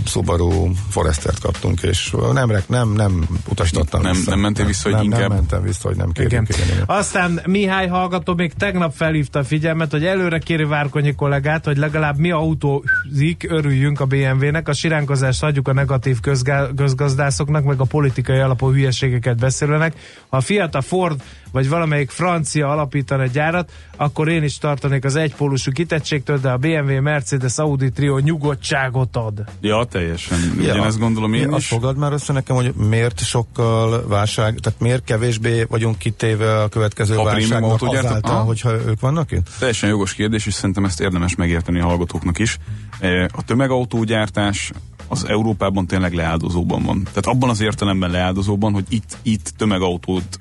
Subaru Forestert kaptunk, és nem, nem, nem utasítottam nem, vissza. Nem mentél vissza, hogy nem, inkább... Nem mentem vissza, hogy nem kérjük. Igen. Igen, igen. Aztán Mihály hallgató még tegnap felhívta a figyelmet, hogy előre kéri Várkonyi kollégát, hogy legalább mi autózik, örüljünk a BMW-nek, a siránkozást hagyjuk a negatív közgá- közgazdászoknak, meg a politikai alapú hülyeségeket beszélőnek. Ha a Fiat, a Ford vagy valamelyik francia alapítan egy gyárat, akkor én is tartanék az egypólusú kitettségtől, de a BMW, Mercedes, Audi trió nyugodtságot ad. Ja, teljesen. Ja. Ugyanezt gondolom én ja, is. fogad már össze nekem, hogy miért sokkal válság, tehát miért kevésbé vagyunk kitéve a következő a válságnak azáltal, hogyha ők vannak itt? Teljesen jogos kérdés, és szerintem ezt érdemes megérteni a hallgatóknak is. E, a tömegautógyártás az Európában tényleg leáldozóban van. Tehát abban az értelemben leáldozóban, hogy itt, itt tömegautót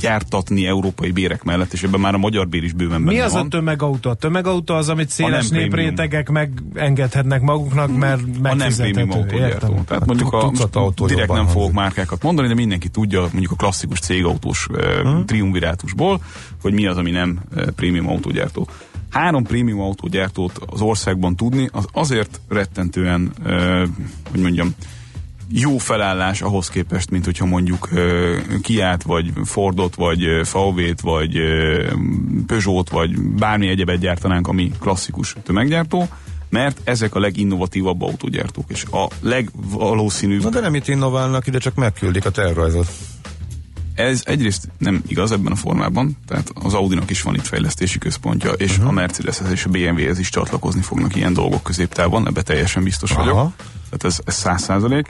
gyártatni európai bérek mellett, és ebben már a magyar bér is bőven Mi benne az van. a tömegautó? A tömegautó az, amit széles néprétegek megengedhetnek maguknak, mert megfizethető. A nem autógyártó. Tehát mondjuk a, a direkt nem fogok márkákat mondani, de mindenki tudja mondjuk a klasszikus cégautós uh, triumvirátusból, hogy mi az, ami nem prémium autógyártó. Három prémium autógyártót az országban tudni, az azért rettentően, hogy mondjam, jó felállás ahhoz képest, mint hogyha mondjuk Kiát, vagy Fordot, vagy VW-t, vagy Peugeot, vagy bármi egyebet gyártanánk, ami klasszikus tömeggyártó, mert ezek a leginnovatívabb autógyártók, és a legvalószínűbb... Na de nem itt innoválnak, ide csak megküldik a tervrajzot. Ez egyrészt nem igaz ebben a formában, tehát az Audinak is van itt fejlesztési központja, és uh-huh. a Mercedeshez és a BMW-hez is csatlakozni fognak ilyen dolgok középtávon, ebbe teljesen biztos Aha. vagyok. Tehát ez száz százalék.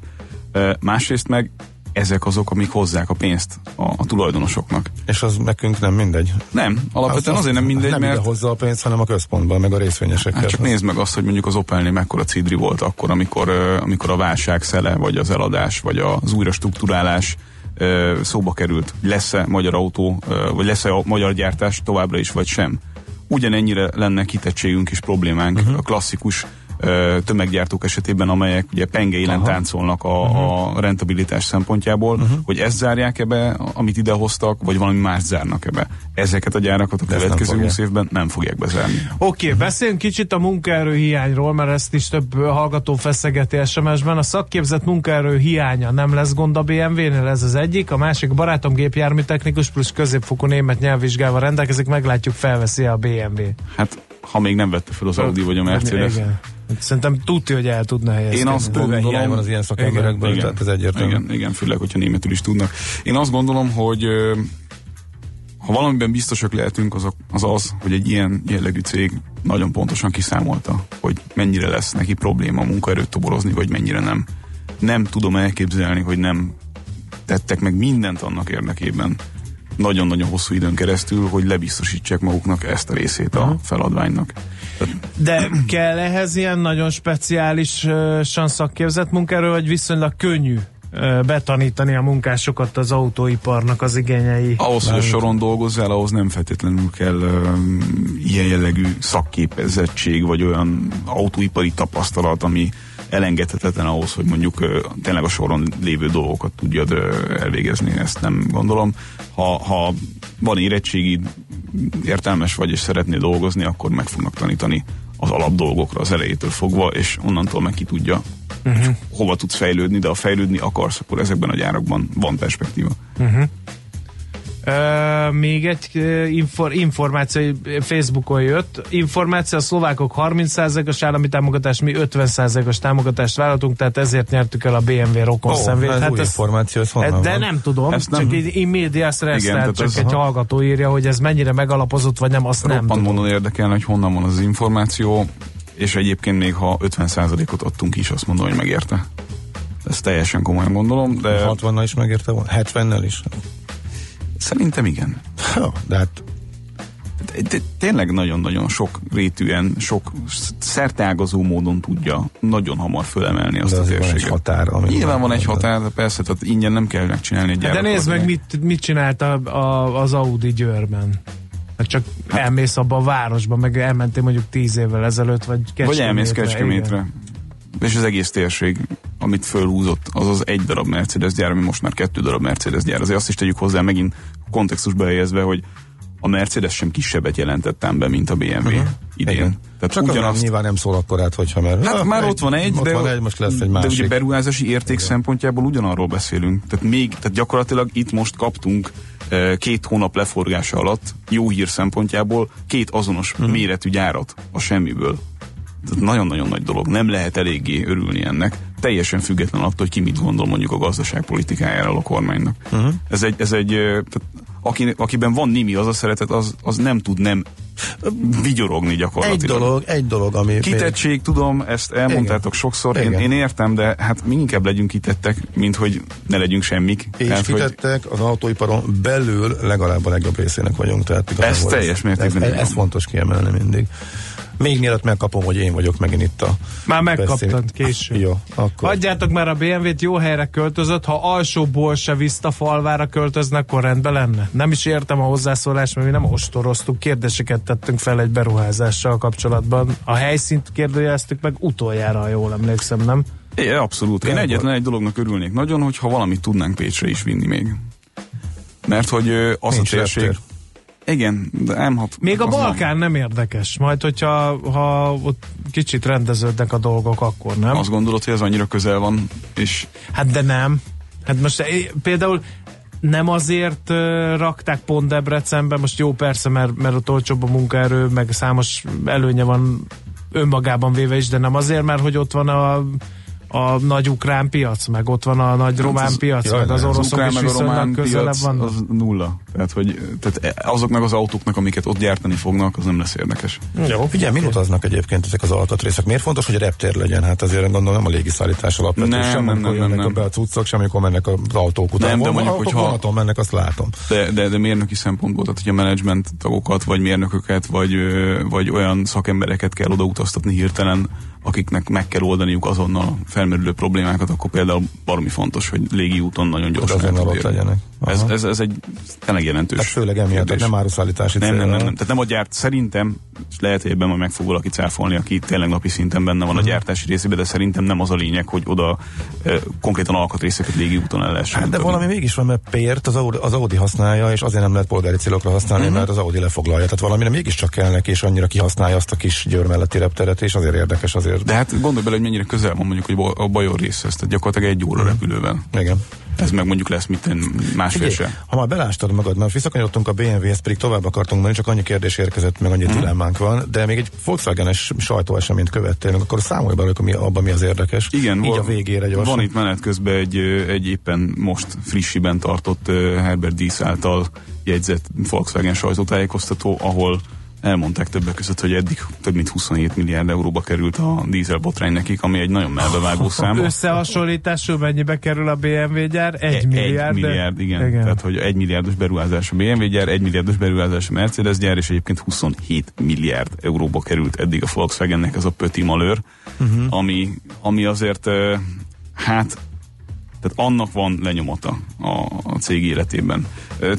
Másrészt meg ezek azok, amik hozzák a pénzt a, a tulajdonosoknak. És az nekünk nem mindegy. Nem, alapvetően az, azért nem mindegy, nem mert... Nem hozza a pénzt, hanem a központban, meg a részvényesekkel. Hát csak nézd meg azt, hogy mondjuk az Opelnél mekkora cidri volt akkor, amikor, amikor a válság szele, vagy az eladás, vagy az újra struktúrálás szóba került. Lesz-e magyar autó, vagy lesz-e a magyar gyártás továbbra is, vagy sem. Ugyanennyire lenne kitettségünk és problémánk uh-huh. a klasszikus tömeggyártók esetében, amelyek ugye pengeilen Aha. táncolnak a, uh-huh. a rentabilitás szempontjából, uh-huh. hogy ezt zárják ebbe, amit idehoztak, vagy valami más zárnak ebbe. Ezeket a gyárakat a következő 20 évben nem fogják bezárni. Oké, okay, beszéljünk kicsit a munkaerő hiányról, mert ezt is több hallgató feszegeti SMS-ben. A szakképzett munkaerő hiánya nem lesz gond a BMW-nél, ez az egyik. A másik barátom gépjármű technikus plusz középfokú német nyelvvizsgával rendelkezik, meglátjuk, felveszi a BMW. Hát, ha még nem vette fel az Audi vagy a Mercedes. Igen. Szerintem tudja, hogy el tudna helyezni. Én azt gondolom, hiány van az ilyen szakemberekből, igen, tehát ez egyértelmű. Igen, igen, főleg, hogyha németül is tudnak. Én azt gondolom, hogy ha valamiben biztosak lehetünk, az, az az, hogy egy ilyen jellegű cég nagyon pontosan kiszámolta, hogy mennyire lesz neki probléma munkaerőt toborozni, vagy mennyire nem. Nem tudom elképzelni, hogy nem tettek meg mindent annak érdekében, nagyon-nagyon hosszú időn keresztül, hogy lebiztosítsák maguknak ezt a részét a feladványnak. De kell ehhez ilyen nagyon speciálisan szakképzett munkáról, vagy viszonylag könnyű betanítani a munkásokat az autóiparnak az igényei. Ahhoz, hogy a soron dolgozzál, ahhoz nem feltétlenül kell um, ilyen jellegű szakképezettség, vagy olyan autóipari tapasztalat, ami elengedhetetlen ahhoz, hogy mondjuk tényleg a soron lévő dolgokat tudjad elvégezni, ezt nem gondolom. Ha, ha van érettségid, értelmes vagy és szeretnél dolgozni, akkor meg fognak tanítani az alapdolgokra az elejétől fogva, és onnantól meg ki tudja, uh-huh. hova tudsz fejlődni, de ha fejlődni akarsz, akkor ezekben a gyárakban van perspektíva. Uh-huh. Uh, még egy uh, infor, információ Facebookon jött. Információ, a szlovákok 30%-os állami támogatást, mi 50%-os támogatást vállaltunk, tehát ezért nyertük el a BMW rokon oh, szemvét. Hát új ez, információ, ez honnan De van? nem tudom, ezt csak nem... így média stress, Igen, tehát csak egy aha. hallgató írja, hogy ez mennyire megalapozott, vagy nem, azt Roppant nem tudom. mondani érdekelne, hogy honnan van az információ, és egyébként még ha 50%-ot adtunk is, azt mondom, hogy megérte. Ezt teljesen komolyan gondolom, de... 60-nal is megérte volna? 70-nel is? Szerintem igen. Ha, de hát de tényleg nagyon-nagyon sok rétűen, sok szerteágazó módon tudja nagyon hamar fölemelni azt de a térséget. Van egy határ. Ami Nyilván van egy határ, de persze, tehát ingyen nem kell megcsinálni egy De nézd meg, mit, mit csinált a, a, az Audi Győrben. Hát csak hát, elmész abba a városba, meg elmentél mondjuk tíz évvel ezelőtt, vagy Kecskemétre. Vagy elmész Kecskemétre. Igen és az egész térség, amit fölhúzott, az az egy darab Mercedes gyár, ami most már kettő darab Mercedes gyár. Azért azt is tegyük hozzá megint kontextusba helyezve, hogy a Mercedes sem kisebbet jelentett be, mint a BMW uh-huh. idén. Igen. Tehát Csak ugyanazt... nyilván nem szól akkor át, hogyha mert... Hát már egy, ott van egy, ott de, van egy, most lesz egy másik. De ugye beruházási érték Igen. szempontjából ugyanarról beszélünk. Tehát még, tehát gyakorlatilag itt most kaptunk eh, két hónap leforgása alatt, jó hír szempontjából, két azonos uh-huh. méretű gyárat a semmiből nagyon-nagyon nagy dolog. Nem lehet eléggé örülni ennek. Teljesen független attól, hogy ki mit gondol mondjuk a gazdaságpolitikájáról a kormánynak. Uh-huh. Ez egy, ez egy tehát, aki, akiben van nimi az a szeretet, az, az nem tud nem vigyorogni gyakorlatilag. Egy dolog, egy dolog, ami... Kitettség, még... tudom, ezt elmondtátok Igen. sokszor, én, én értem, de hát mi inkább legyünk kitettek, mint hogy ne legyünk semmik. És tehát, kitettek, hogy... az autóiparon belül legalább a legjobb részének vagyunk. Tehát ez teljes mértékben. Ez, ez, ez fontos kiemelni mindig. Még mielőtt megkapom, hogy én vagyok megint itt a Már megkaptad később. Jó, akkor. Adjátok már a BMW-t, jó helyre költözött, ha alsóból se Vista falvára költöznek, akkor rendben lenne. Nem is értem a hozzászólást, mert mi nem ostoroztuk, kérdéseket tettünk fel egy beruházással kapcsolatban. A helyszínt kérdőjeleztük meg utoljára, ha jól emlékszem, nem? É, abszolút. Én egyetlen egy dolognak örülnék nagyon, hogyha valamit tudnánk Pécsre is vinni még. Mert hogy az Nincs a térség... Reptér. Igen, de nem hat, Még a Balkán nem. nem érdekes, majd hogyha ha ott kicsit rendeződnek a dolgok, akkor nem. Azt gondolod, hogy ez annyira közel van, és... Hát de nem. Hát most eh, például nem azért uh, rakták pont Debrecenbe, most jó persze, mert, mert ott olcsóbb a munkaerő, meg számos előnye van önmagában véve is, de nem azért, mert hogy ott van a a nagy ukrán piac, meg ott van a nagy román az- piac, jaj, meg az az oroszok ukrán is meg a román közelebb vannak. az nulla. Tehát, hogy tehát azoknak az autóknak, amiket ott gyártani fognak, az nem lesz érdekes. Jó, figyelj, mi utaznak egyébként ezek az alkatrészek? Miért fontos, hogy reptér legyen? Hát azért gondolom nem a légiszállítás alapvető, Nem, sem nem, nem, nem, a be a cuccok, sem amikor mennek az autók után. Nem, de mondjuk, autók hogyha- vonaton mennek, azt látom. De, de, de mérnöki szempontból, tehát hogy a menedzsment tagokat, vagy mérnököket, vagy, vagy olyan szakembereket kell odautaztatni hirtelen, akiknek meg kell oldaniuk azonnal a felmerülő problémákat, akkor például baromi fontos, hogy légi úton nagyon gyorsan el tud ott legyenek. Ez, ez, ez egy tényleg jelentős Tehát főleg emiatt, tehát nem áruszállítási nem, nem, nem, nem. Tehát nem a gyárt, szerintem, és lehet, hogy ebben majd meg fog valaki cáfolni, aki tényleg napi szinten benne van a Mhm. gyártási részében, de szerintem nem az a lényeg, hogy oda e, konkrétan alkatrészeket légi úton el lehessen. Hát de juttatni. valami mégis van, mert Pért az Audi, az Audi használja, és azért nem lehet polgári célokra használni, uh-huh. mert az Audi lefoglalja. Tehát valamire mégiscsak kell neki, és annyira kihasználja azt a kis Győr melletti repteret, és azért érdekes azért. De hát gondolj bele, hogy mennyire közel van mondjuk hogy a Bajor részhez, tehát gyakorlatilag egy óra repülővel. Igen. Ez meg mondjuk lesz mit másfél se. ha már belástad magad, mert visszakanyarodtunk a BMW-hez, pedig tovább akartunk menni, csak annyi kérdés érkezett, meg annyi Mhm. dilemmánk van, de még egy Volkswagen-es sajtóeseményt követtél, akkor számolj bele, hogy abban mi az érdekes. Igen, Így van- a végére gyorsan. Van itt menet közben egy, egy éppen most frissiben tartott Herbert Diess által jegyzett Volkswagen sajtótájékoztató, ahol elmondták többek között, hogy eddig több mint 27 milliárd euróba került a dízel botrány nekik, ami egy nagyon melbevágó szám. Összehasonlításról mennyibe kerül a BMW gyár? Egy, Egy milliárd. de- milliárd, igen. igen. Tehát, hogy egy milliárdos beruházás a BMW gyár, egy milliárdos beruházás a Mercedes gyár, és egyébként 27 milliárd euróba került eddig a Volkswagennek ez a pöti malőr, uh-huh. ami, ami azért, hát, tehát annak van lenyomata a, a cég életében.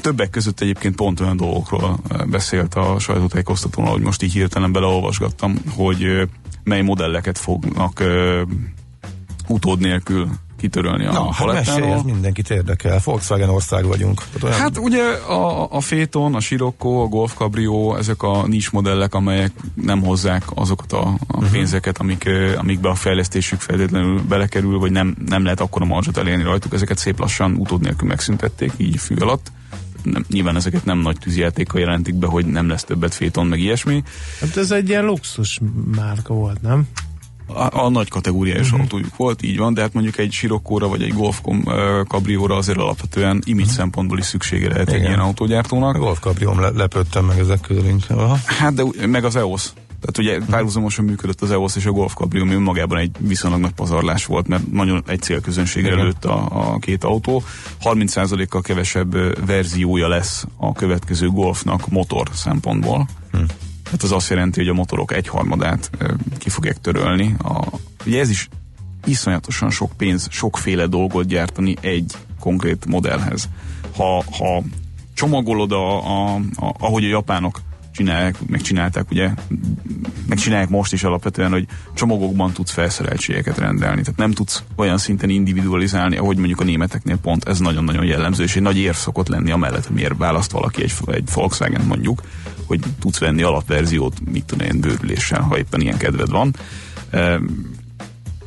Többek között egyébként pont olyan dolgokról beszélt a sajtótájékoztatón, ahogy most így hirtelen beleolvasgattam, hogy mely modelleket fognak utód nélkül kitörölni a Na, hát palettáról. mesélj, ez mindenkit érdekel. Volkswagen ország vagyunk. Tehát olyan- Hát ugye a, a Phaeton, a Scirocco, a Golf Cabrio, ezek a nincs modellek, amelyek nem hozzák azokat a, a uh-huh. pénzeket, amik, amikbe a fejlesztésük feltétlenül belekerül, vagy nem, nem lehet akkor a marzsot elérni rajtuk. Ezeket szép lassan utód nélkül megszüntették, így fű alatt. Nem, nyilván ezeket nem nagy tűzjátékkal jelentik be, hogy nem lesz többet Phaeton, meg ilyesmi. Hát ez egy ilyen luxus márka volt, nem? A, a nagy kategóriás uh-huh. autójuk volt, így van, de hát mondjuk egy Sirokkóra vagy egy Golf Cabrióra azért alapvetően image uh-huh. szempontból is szüksége lehet egy ilyen A autógyártónak. Golf Cabriom le, lepődtem meg ezek közül inkább. Aha. Hát de meg az EOS. Tehát ugye párhuzamosan működött az EOS és a Golf Cabrio, ami önmagában egy viszonylag nagy pazarlás volt, mert nagyon egy célközönségre lőtt a, a két autó. 30%-kal kevesebb verziója lesz a következő Golfnak motor szempontból. Hm. Hát az azt jelenti, hogy a motorok egyharmadát ki fogják törölni. A, ugye ez is iszonyatosan sok pénz, sokféle dolgot gyártani egy konkrét modellhez. Ha, ha csomagolod, a, a, a, ahogy a japánok csinálják, megcsinálták, ugye, megcsinálják most is alapvetően, hogy csomagokban tudsz felszereltségeket rendelni. Tehát nem tudsz olyan szinten individualizálni, ahogy mondjuk a németeknél pont ez nagyon-nagyon jellemző, és egy nagy érv szokott lenni amellett, miért választ valaki egy, egy Volkswagen mondjuk, hogy tudsz venni alapverziót, mit tudom én, bőrüléssel, ha éppen ilyen kedved van.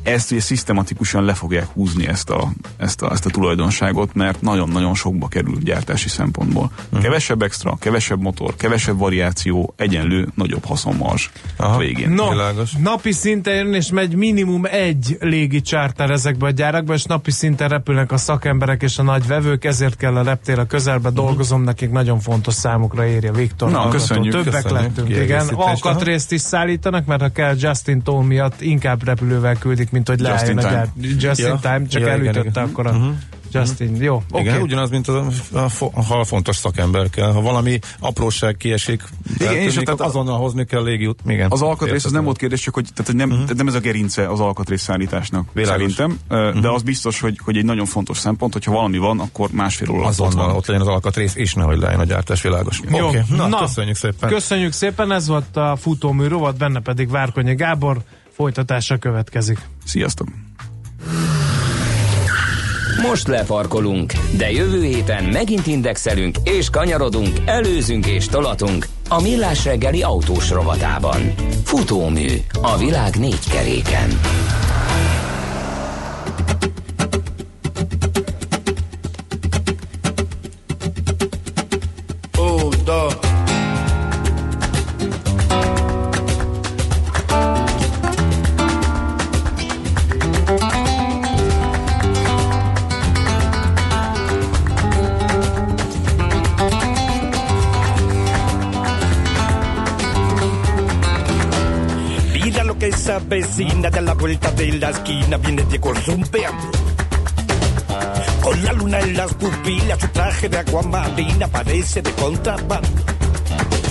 Ezt ugye szisztematikusan le fogják húzni ezt a, ezt a, ezt a tulajdonságot, mert nagyon-nagyon sokba kerül gyártási szempontból. Kevesebb extra, kevesebb motor, kevesebb variáció, egyenlő, nagyobb haszonmarzs a Aha. végén. No, Világos. napi szinten jön és megy minimum egy légi charter ezekbe a gyárakba, és napi szinten repülnek a szakemberek és a nagy vevők, ezért kell a reptér a közelbe dolgozom, nekik nagyon fontos számukra írja Viktor. Na, hallgató. köszönjük, Többek köszönjük. lettünk, igen. Alkatrészt is szállítanak, mert ha kell Justin Toll miatt inkább repülővel küldik, mint hogy Just leálljon in a gyár. Just Ja. in time, csak Ja, elütötte igen. akkor a Justin. Jó, oké. Okay. Igen, ugyanaz, mint a, a, fo- ha fontos szakember kell. Ha valami apróság kiesik, Igen, és tehát a- azonnal hozni kell légi Igen. Az alkatrész az nem volt kérdés, csak hogy, tehát, hogy nem, uh-huh. tehát nem ez a gerince az alkatrész szállításnak Világos. szerintem, uh-huh. de az biztos, hogy, hogy egy nagyon fontos szempont, hogyha valami van, akkor másfél óra Azonnal van. ott legyen az alkatrész, és nehogy legyen a gyártás világos. Jó. Oké, na, Na, köszönjük szépen. Köszönjük szépen, ez volt a futómű rovat, benne pedig Várkonyi Gábor, folytatása következik. Sziasztok! Most lefarkolunk, de jövő héten megint indexelünk és kanyarodunk, előzünk és tolatunk a Millás reggeli autós rovatában. Futómű a világ négy keréken. Vecina de la vuelta de la esquina viene Diego zumbeando. Con la luna en las pupilas, su traje de aguamarina parece de contrabando.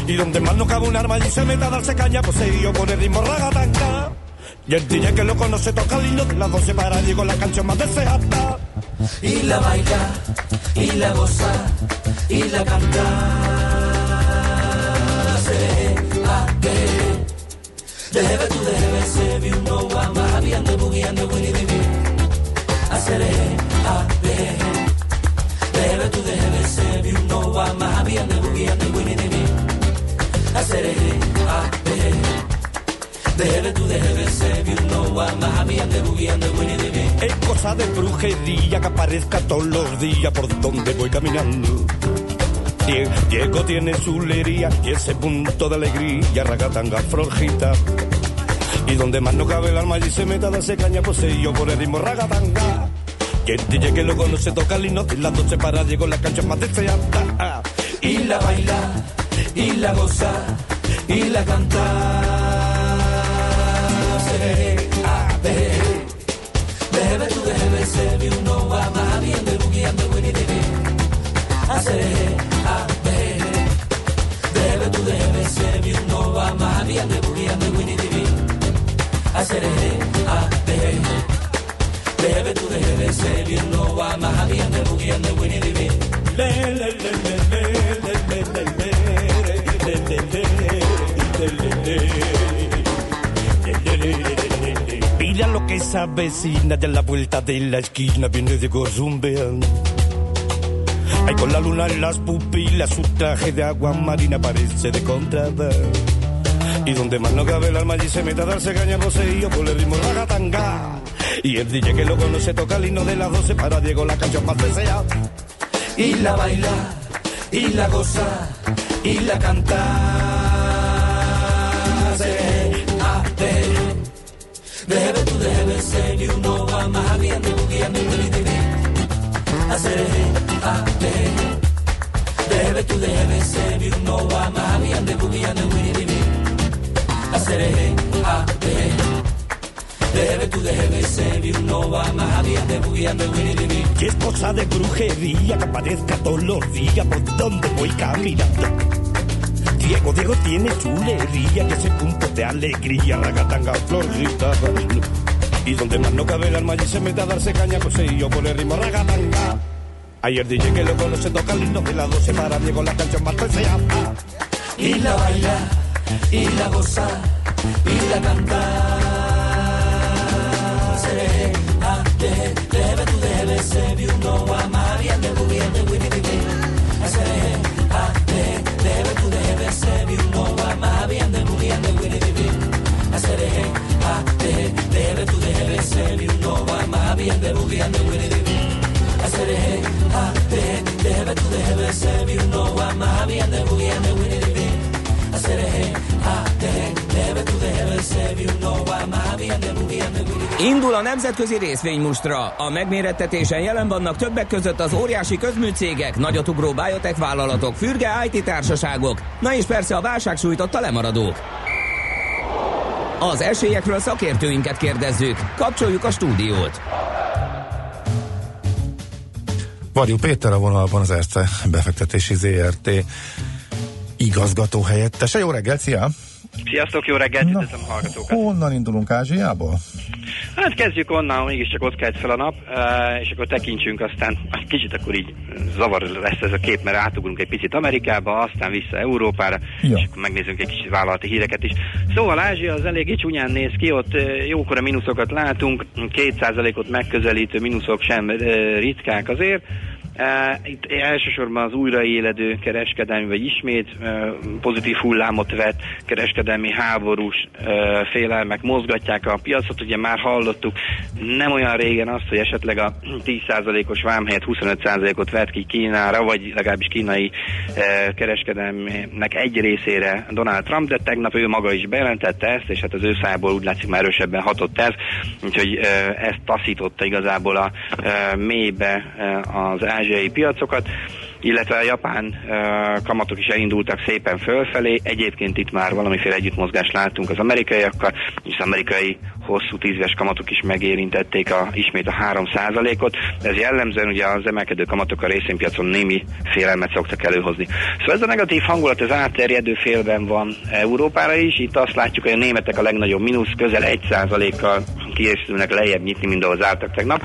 Y donde más no cabe un arma y se meta a darse caña, poseído por el ritmo ragatanga. Y el DJ que lo conoce toca el himno de las 12 para Diego la canción más deseada. Y la baila, y la goza, y la canta. Se, a, de, debe tu debe Sebi un no wamba Happy ande boogie ande willy baby. Haceré, haceré Debe tu debe Sebi un no va, wamba Happy ande boogie ande willy baby. Haceré, haceré Debe tu debe Sebi un no wamba Happy ande boogie ande willy baby. Es cosa de brujería que aparezca todos los días por donde voy caminando. Diego tiene su lería y ese punto de alegría, ragatanga, florjita y donde más no cabe el alma y se meta darse caña, poseído por el ritmo ragatanga. Y el DJ que lo conoce toca el himno, las 12 para Diego la cancha más deseada. y la baila, y la goza, y la canta. Se, a, de, debe tu debe se vi un no va más bien de bugueando winnie de Hacer a, de, debe tu debe se vi un no va más bien de bugueando winnie de Hacer a, de, debe tu debe se vi un no va más bien de bugueando winnie de Le, le, le, le, le, le, le, le, le, le, le, le, le, le, le. Mira lo que esa vecina de la vuelta de la esquina viene de zumbeando. Ay, con la luna en las pupilas, su traje de agua marina parece de contrabando. Y donde más no cabe el alma allí se mete a darse caña poseído por el ritmo ragatanga. Y el DJ que lo conoce toca el himno de las 12 para Diego la canción más deseada. y la baila, y la goza, y la canta. Se, de, debe tu debe ser y uno va más bien de bugueando y de de Hacer a, de, debe tu debe ser y uno va más bien de bugueando y de de Hacer a, de, debe tu debe ser y uno va más bien de bugueando y de de Y es cosa de brujería que aparezca todos los días por donde voy caminando. Diego, Diego tiene chulería, que ese punto de alegría, la gatanga florita. Y donde más no cabe el alma y se mete a darse caña, pues yo por el ritmo ragatanga. Ayer dije que lo conoce toca himno de la 12 para Diego la canción más deseada. y la baila, y la goza y la canta. Seré a ah, de debe tu debe se vi uno a María de bubiente winibite. Seré a de debe tu debe se vi uno a María de bubiente winibite. Seré a de debe tu debe se vi uno a María de bubiente winibite. Seré a de debe tu debe se vi uno a María de bubiente. Indul a nemzetközi részvénymustra. A megmérettetésen jelen vannak többek között az óriási közműcégek, nagyotugró biotech vállalatok, fürge IT társaságok, na és persze a válság sújtotta lemaradók. Az esélyekről szakértőinket kérdezzük. Kapcsoljuk a stúdiót. Varjú Péter a vonalban az Erste befektetési ZRT igazgató helyettese. Jó reggelt, szia! Sziasztok, jó reggelt, üdvözlöm a hallgatókat. Honnan indulunk Ázsiából? Hát kezdjük onnan, mégiscsak ott kelt fel a nap, eh, és akkor tekintsünk aztán, egy kicsit akkor így zavar lesz ez a kép, mert átugrunk egy picit Amerikába, aztán vissza Európára, Ja. és akkor megnézzünk egy kicsit vállalati híreket is. Szóval Ázsia az eléggé csúnyán néz ki, ott eh, jókora mínuszokat látunk, 2%-ot megközelítő mínuszok sem eh, ritkák azért, itt elsősorban az újraéledő kereskedelmi, vagy ismét pozitív hullámot vett kereskedelmi háborús félelmek mozgatják a piacot. Ugye már hallottuk nem olyan régen azt, hogy esetleg a 10%-os vám helyett 25%-ot vett ki Kínára, vagy legalábbis kínai kereskedelmnek egy részére Donald Trump, de tegnap ő maga is bejelentette ezt, és hát az ő szájából úgy látszik már erősebben hatott ez, úgyhogy uh, ez taszította igazából a mélybe az ázsiai piacokat. illetve a japán kamatok is elindultak szépen fölfelé. Egyébként itt már valamiféle együttmozgást látunk az amerikaiakkal, és az amerikai hosszú tízves kamatok is megérintették a, ismét a 3%-ot. Ez jellemzően ugye az emelkedő kamatok a részvénypiacon némi félelmet szoktak előhozni. Szóval ez a negatív hangulat az átterjedő félben van Európára is. Itt azt látjuk, hogy a németek a legnagyobb mínusz közel 1%-kal készülnek lejjebb nyitni, mint ahol zártak tegnap.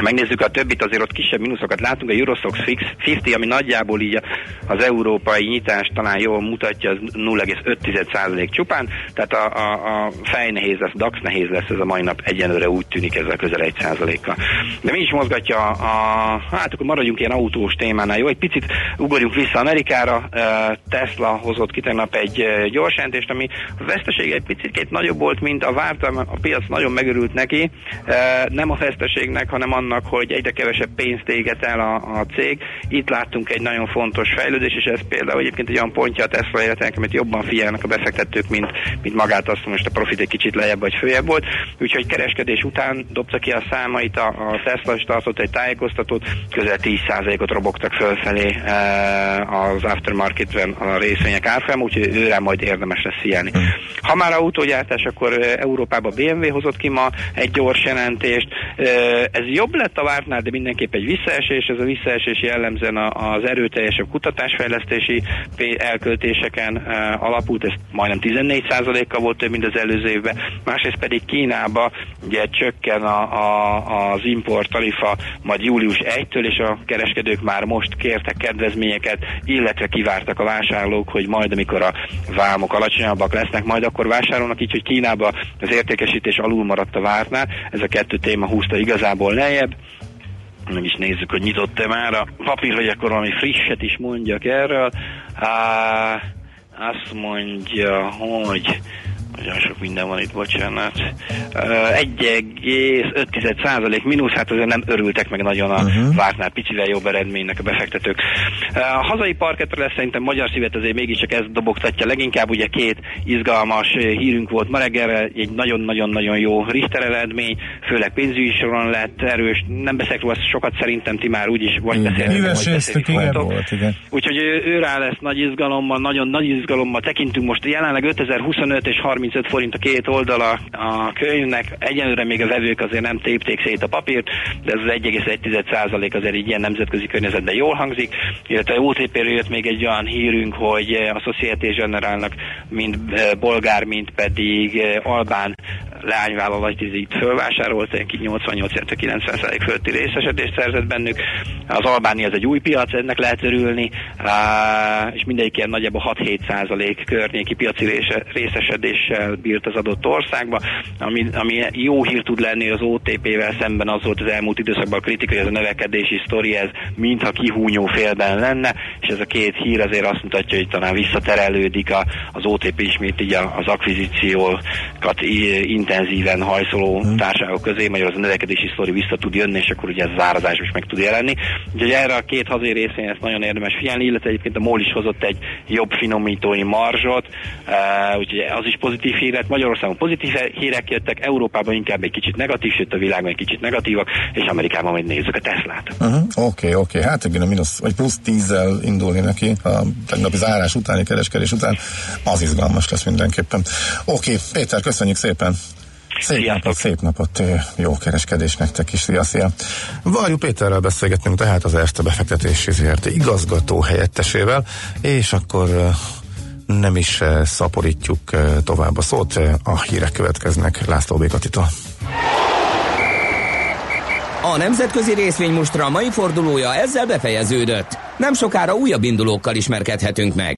Ha megnézzük a többit, azért ott kisebb mínuszokat látunk. A Eurostox Fix 50, ami nagyjából így az európai nyitást talán jól mutatja, az 0,5% csupán, tehát a, a, a fej nehéz lesz, DAX nehéz lesz ez a mai nap egyenlőre úgy tűnik ezzel közel 1%-kal. De mi is mozgatja a, hát akkor maradjunk ilyen autós témánál, jó? Egy picit ugorjunk vissza Amerikára, Tesla hozott ki tegnap egy gyors jelentést, ami a vesztesége egy picit nagyobb volt, mint a vártam, a piac nagyon megörült neki, nem a veszteségnek, hanem annak, hogy egyre kevesebb pénzt éget el a, a cég. Itt láttunk egy nagyon fontos fejlődés, és ez például egyébként egy olyan pontja a Tesla életének, amit jobban figyelnek a befektetők, mint, mint magát azt, most a profit egy kicsit lejjebb vagy följebb volt. Úgyhogy kereskedés után dobta ki a számait, a, a Tesla is tartott egy tájékoztatót, közel 10%-ot robogtak fölfelé e, az aftermarketben a részvények árfolyam, úgyhogy őre majd érdemes lesz figyelni. Ha már autógyártás, akkor Európában BMW hozott ki ma egy gyors jelentést. Ez jobb jobb lett a vártnál, de mindenképp egy visszaesés. Ez a visszaesés jellemzően az erőteljesebb kutatásfejlesztési elköltéseken uh, alapult, ez majdnem 14%-kal volt több, mint az előző évben. Másrészt pedig Kínába ugye csökken a, a, az import tarifa majd július 1-től, és a kereskedők már most kértek kedvezményeket, illetve kivártak a vásárlók, hogy majd amikor a vámok alacsonyabbak lesznek, majd akkor vásárolnak, így, hogy Kínába az értékesítés alul maradt a vártnál. Ez a kettő téma húzta igazából lejjebb lejjebb. Meg is nézzük, hogy nyitott-e már a papír, hogy akkor valami frisset is mondjak erről. Á, azt mondja, hogy nagyon sok minden van itt, bocsánat. 1,5 százalék mínusz, hát azért nem örültek meg nagyon a uh-huh. vártnál picivel jobb eredménynek a befektetők. A hazai parketre lesz szerintem magyar szívet azért mégiscsak ez dobogtatja leginkább, ugye két izgalmas hírünk volt ma reggelre, egy nagyon-nagyon-nagyon jó Richter eredmény, főleg pénzügyi soron lett erős, nem beszélek róla sokat szerintem ti már úgyis vagy beszéltek. Úgyhogy ő, ő rá lesz nagy izgalommal, nagyon nagy izgalommal tekintünk most jelenleg 5025 és 30 35 forint a két oldala a könyvnek. Egyenlőre még a vevők azért nem tépték szét a papírt, de ez az 1,1% azért így ilyen nemzetközi környezetben jól hangzik. Illetve OTP-ről jött még egy olyan hírünk, hogy a Société Generálnak mind eh, bolgár, mind pedig eh, albán leányvállalat itt fölvásárolt, 88-90% fölötti részesedést szerzett bennük. Az Albánia az egy új piac, ennek lehet örülni, és mindegyik ilyen nagyjából 6-7% környéki piaci részesedéssel bírt az adott országba, ami, ami jó hír tud lenni az OTP-vel szemben az volt az elmúlt időszakban a kritika, hogy ez a növekedési sztori, ez mintha kihúnyó félben lenne, és ez a két hír azért azt mutatja, hogy talán visszaterelődik a, az OTP ismét így az akvizíciókat intenzíven hajszoló hmm. társaságok közé, magyar az a növekedési sztori vissza tud jönni, és akkor ugye ez az árazás is meg tud jelenni. Úgyhogy erre a két hazai részén ezt nagyon érdemes figyelni, illetve egyébként a MOL is hozott egy jobb finomítói marzsot, uh, úgyhogy az is pozitív híret. Magyarországon pozitív hírek jöttek, Európában inkább egy kicsit negatív, sőt a világban egy kicsit negatívak, és Amerikában majd nézzük a Teslát. Oké, uh-huh. oké, okay, okay. hát igen, a mínusz, vagy plusz tízzel indulni neki a tegnapi zárás utáni kereskedés után, az izgalmas lesz mindenképpen. Oké, okay, Péter, köszönjük szépen! Szép napot, szép napot, jó kereskedés nektek is, szia, szia. Varjú Péterrel beszélgetünk tehát az Erste befektetési ZRT igazgató helyettesével, és akkor nem is szaporítjuk tovább a szót, a hírek következnek László Békatitól. A nemzetközi részvény mostra mai fordulója ezzel befejeződött. Nem sokára újabb indulókkal ismerkedhetünk meg.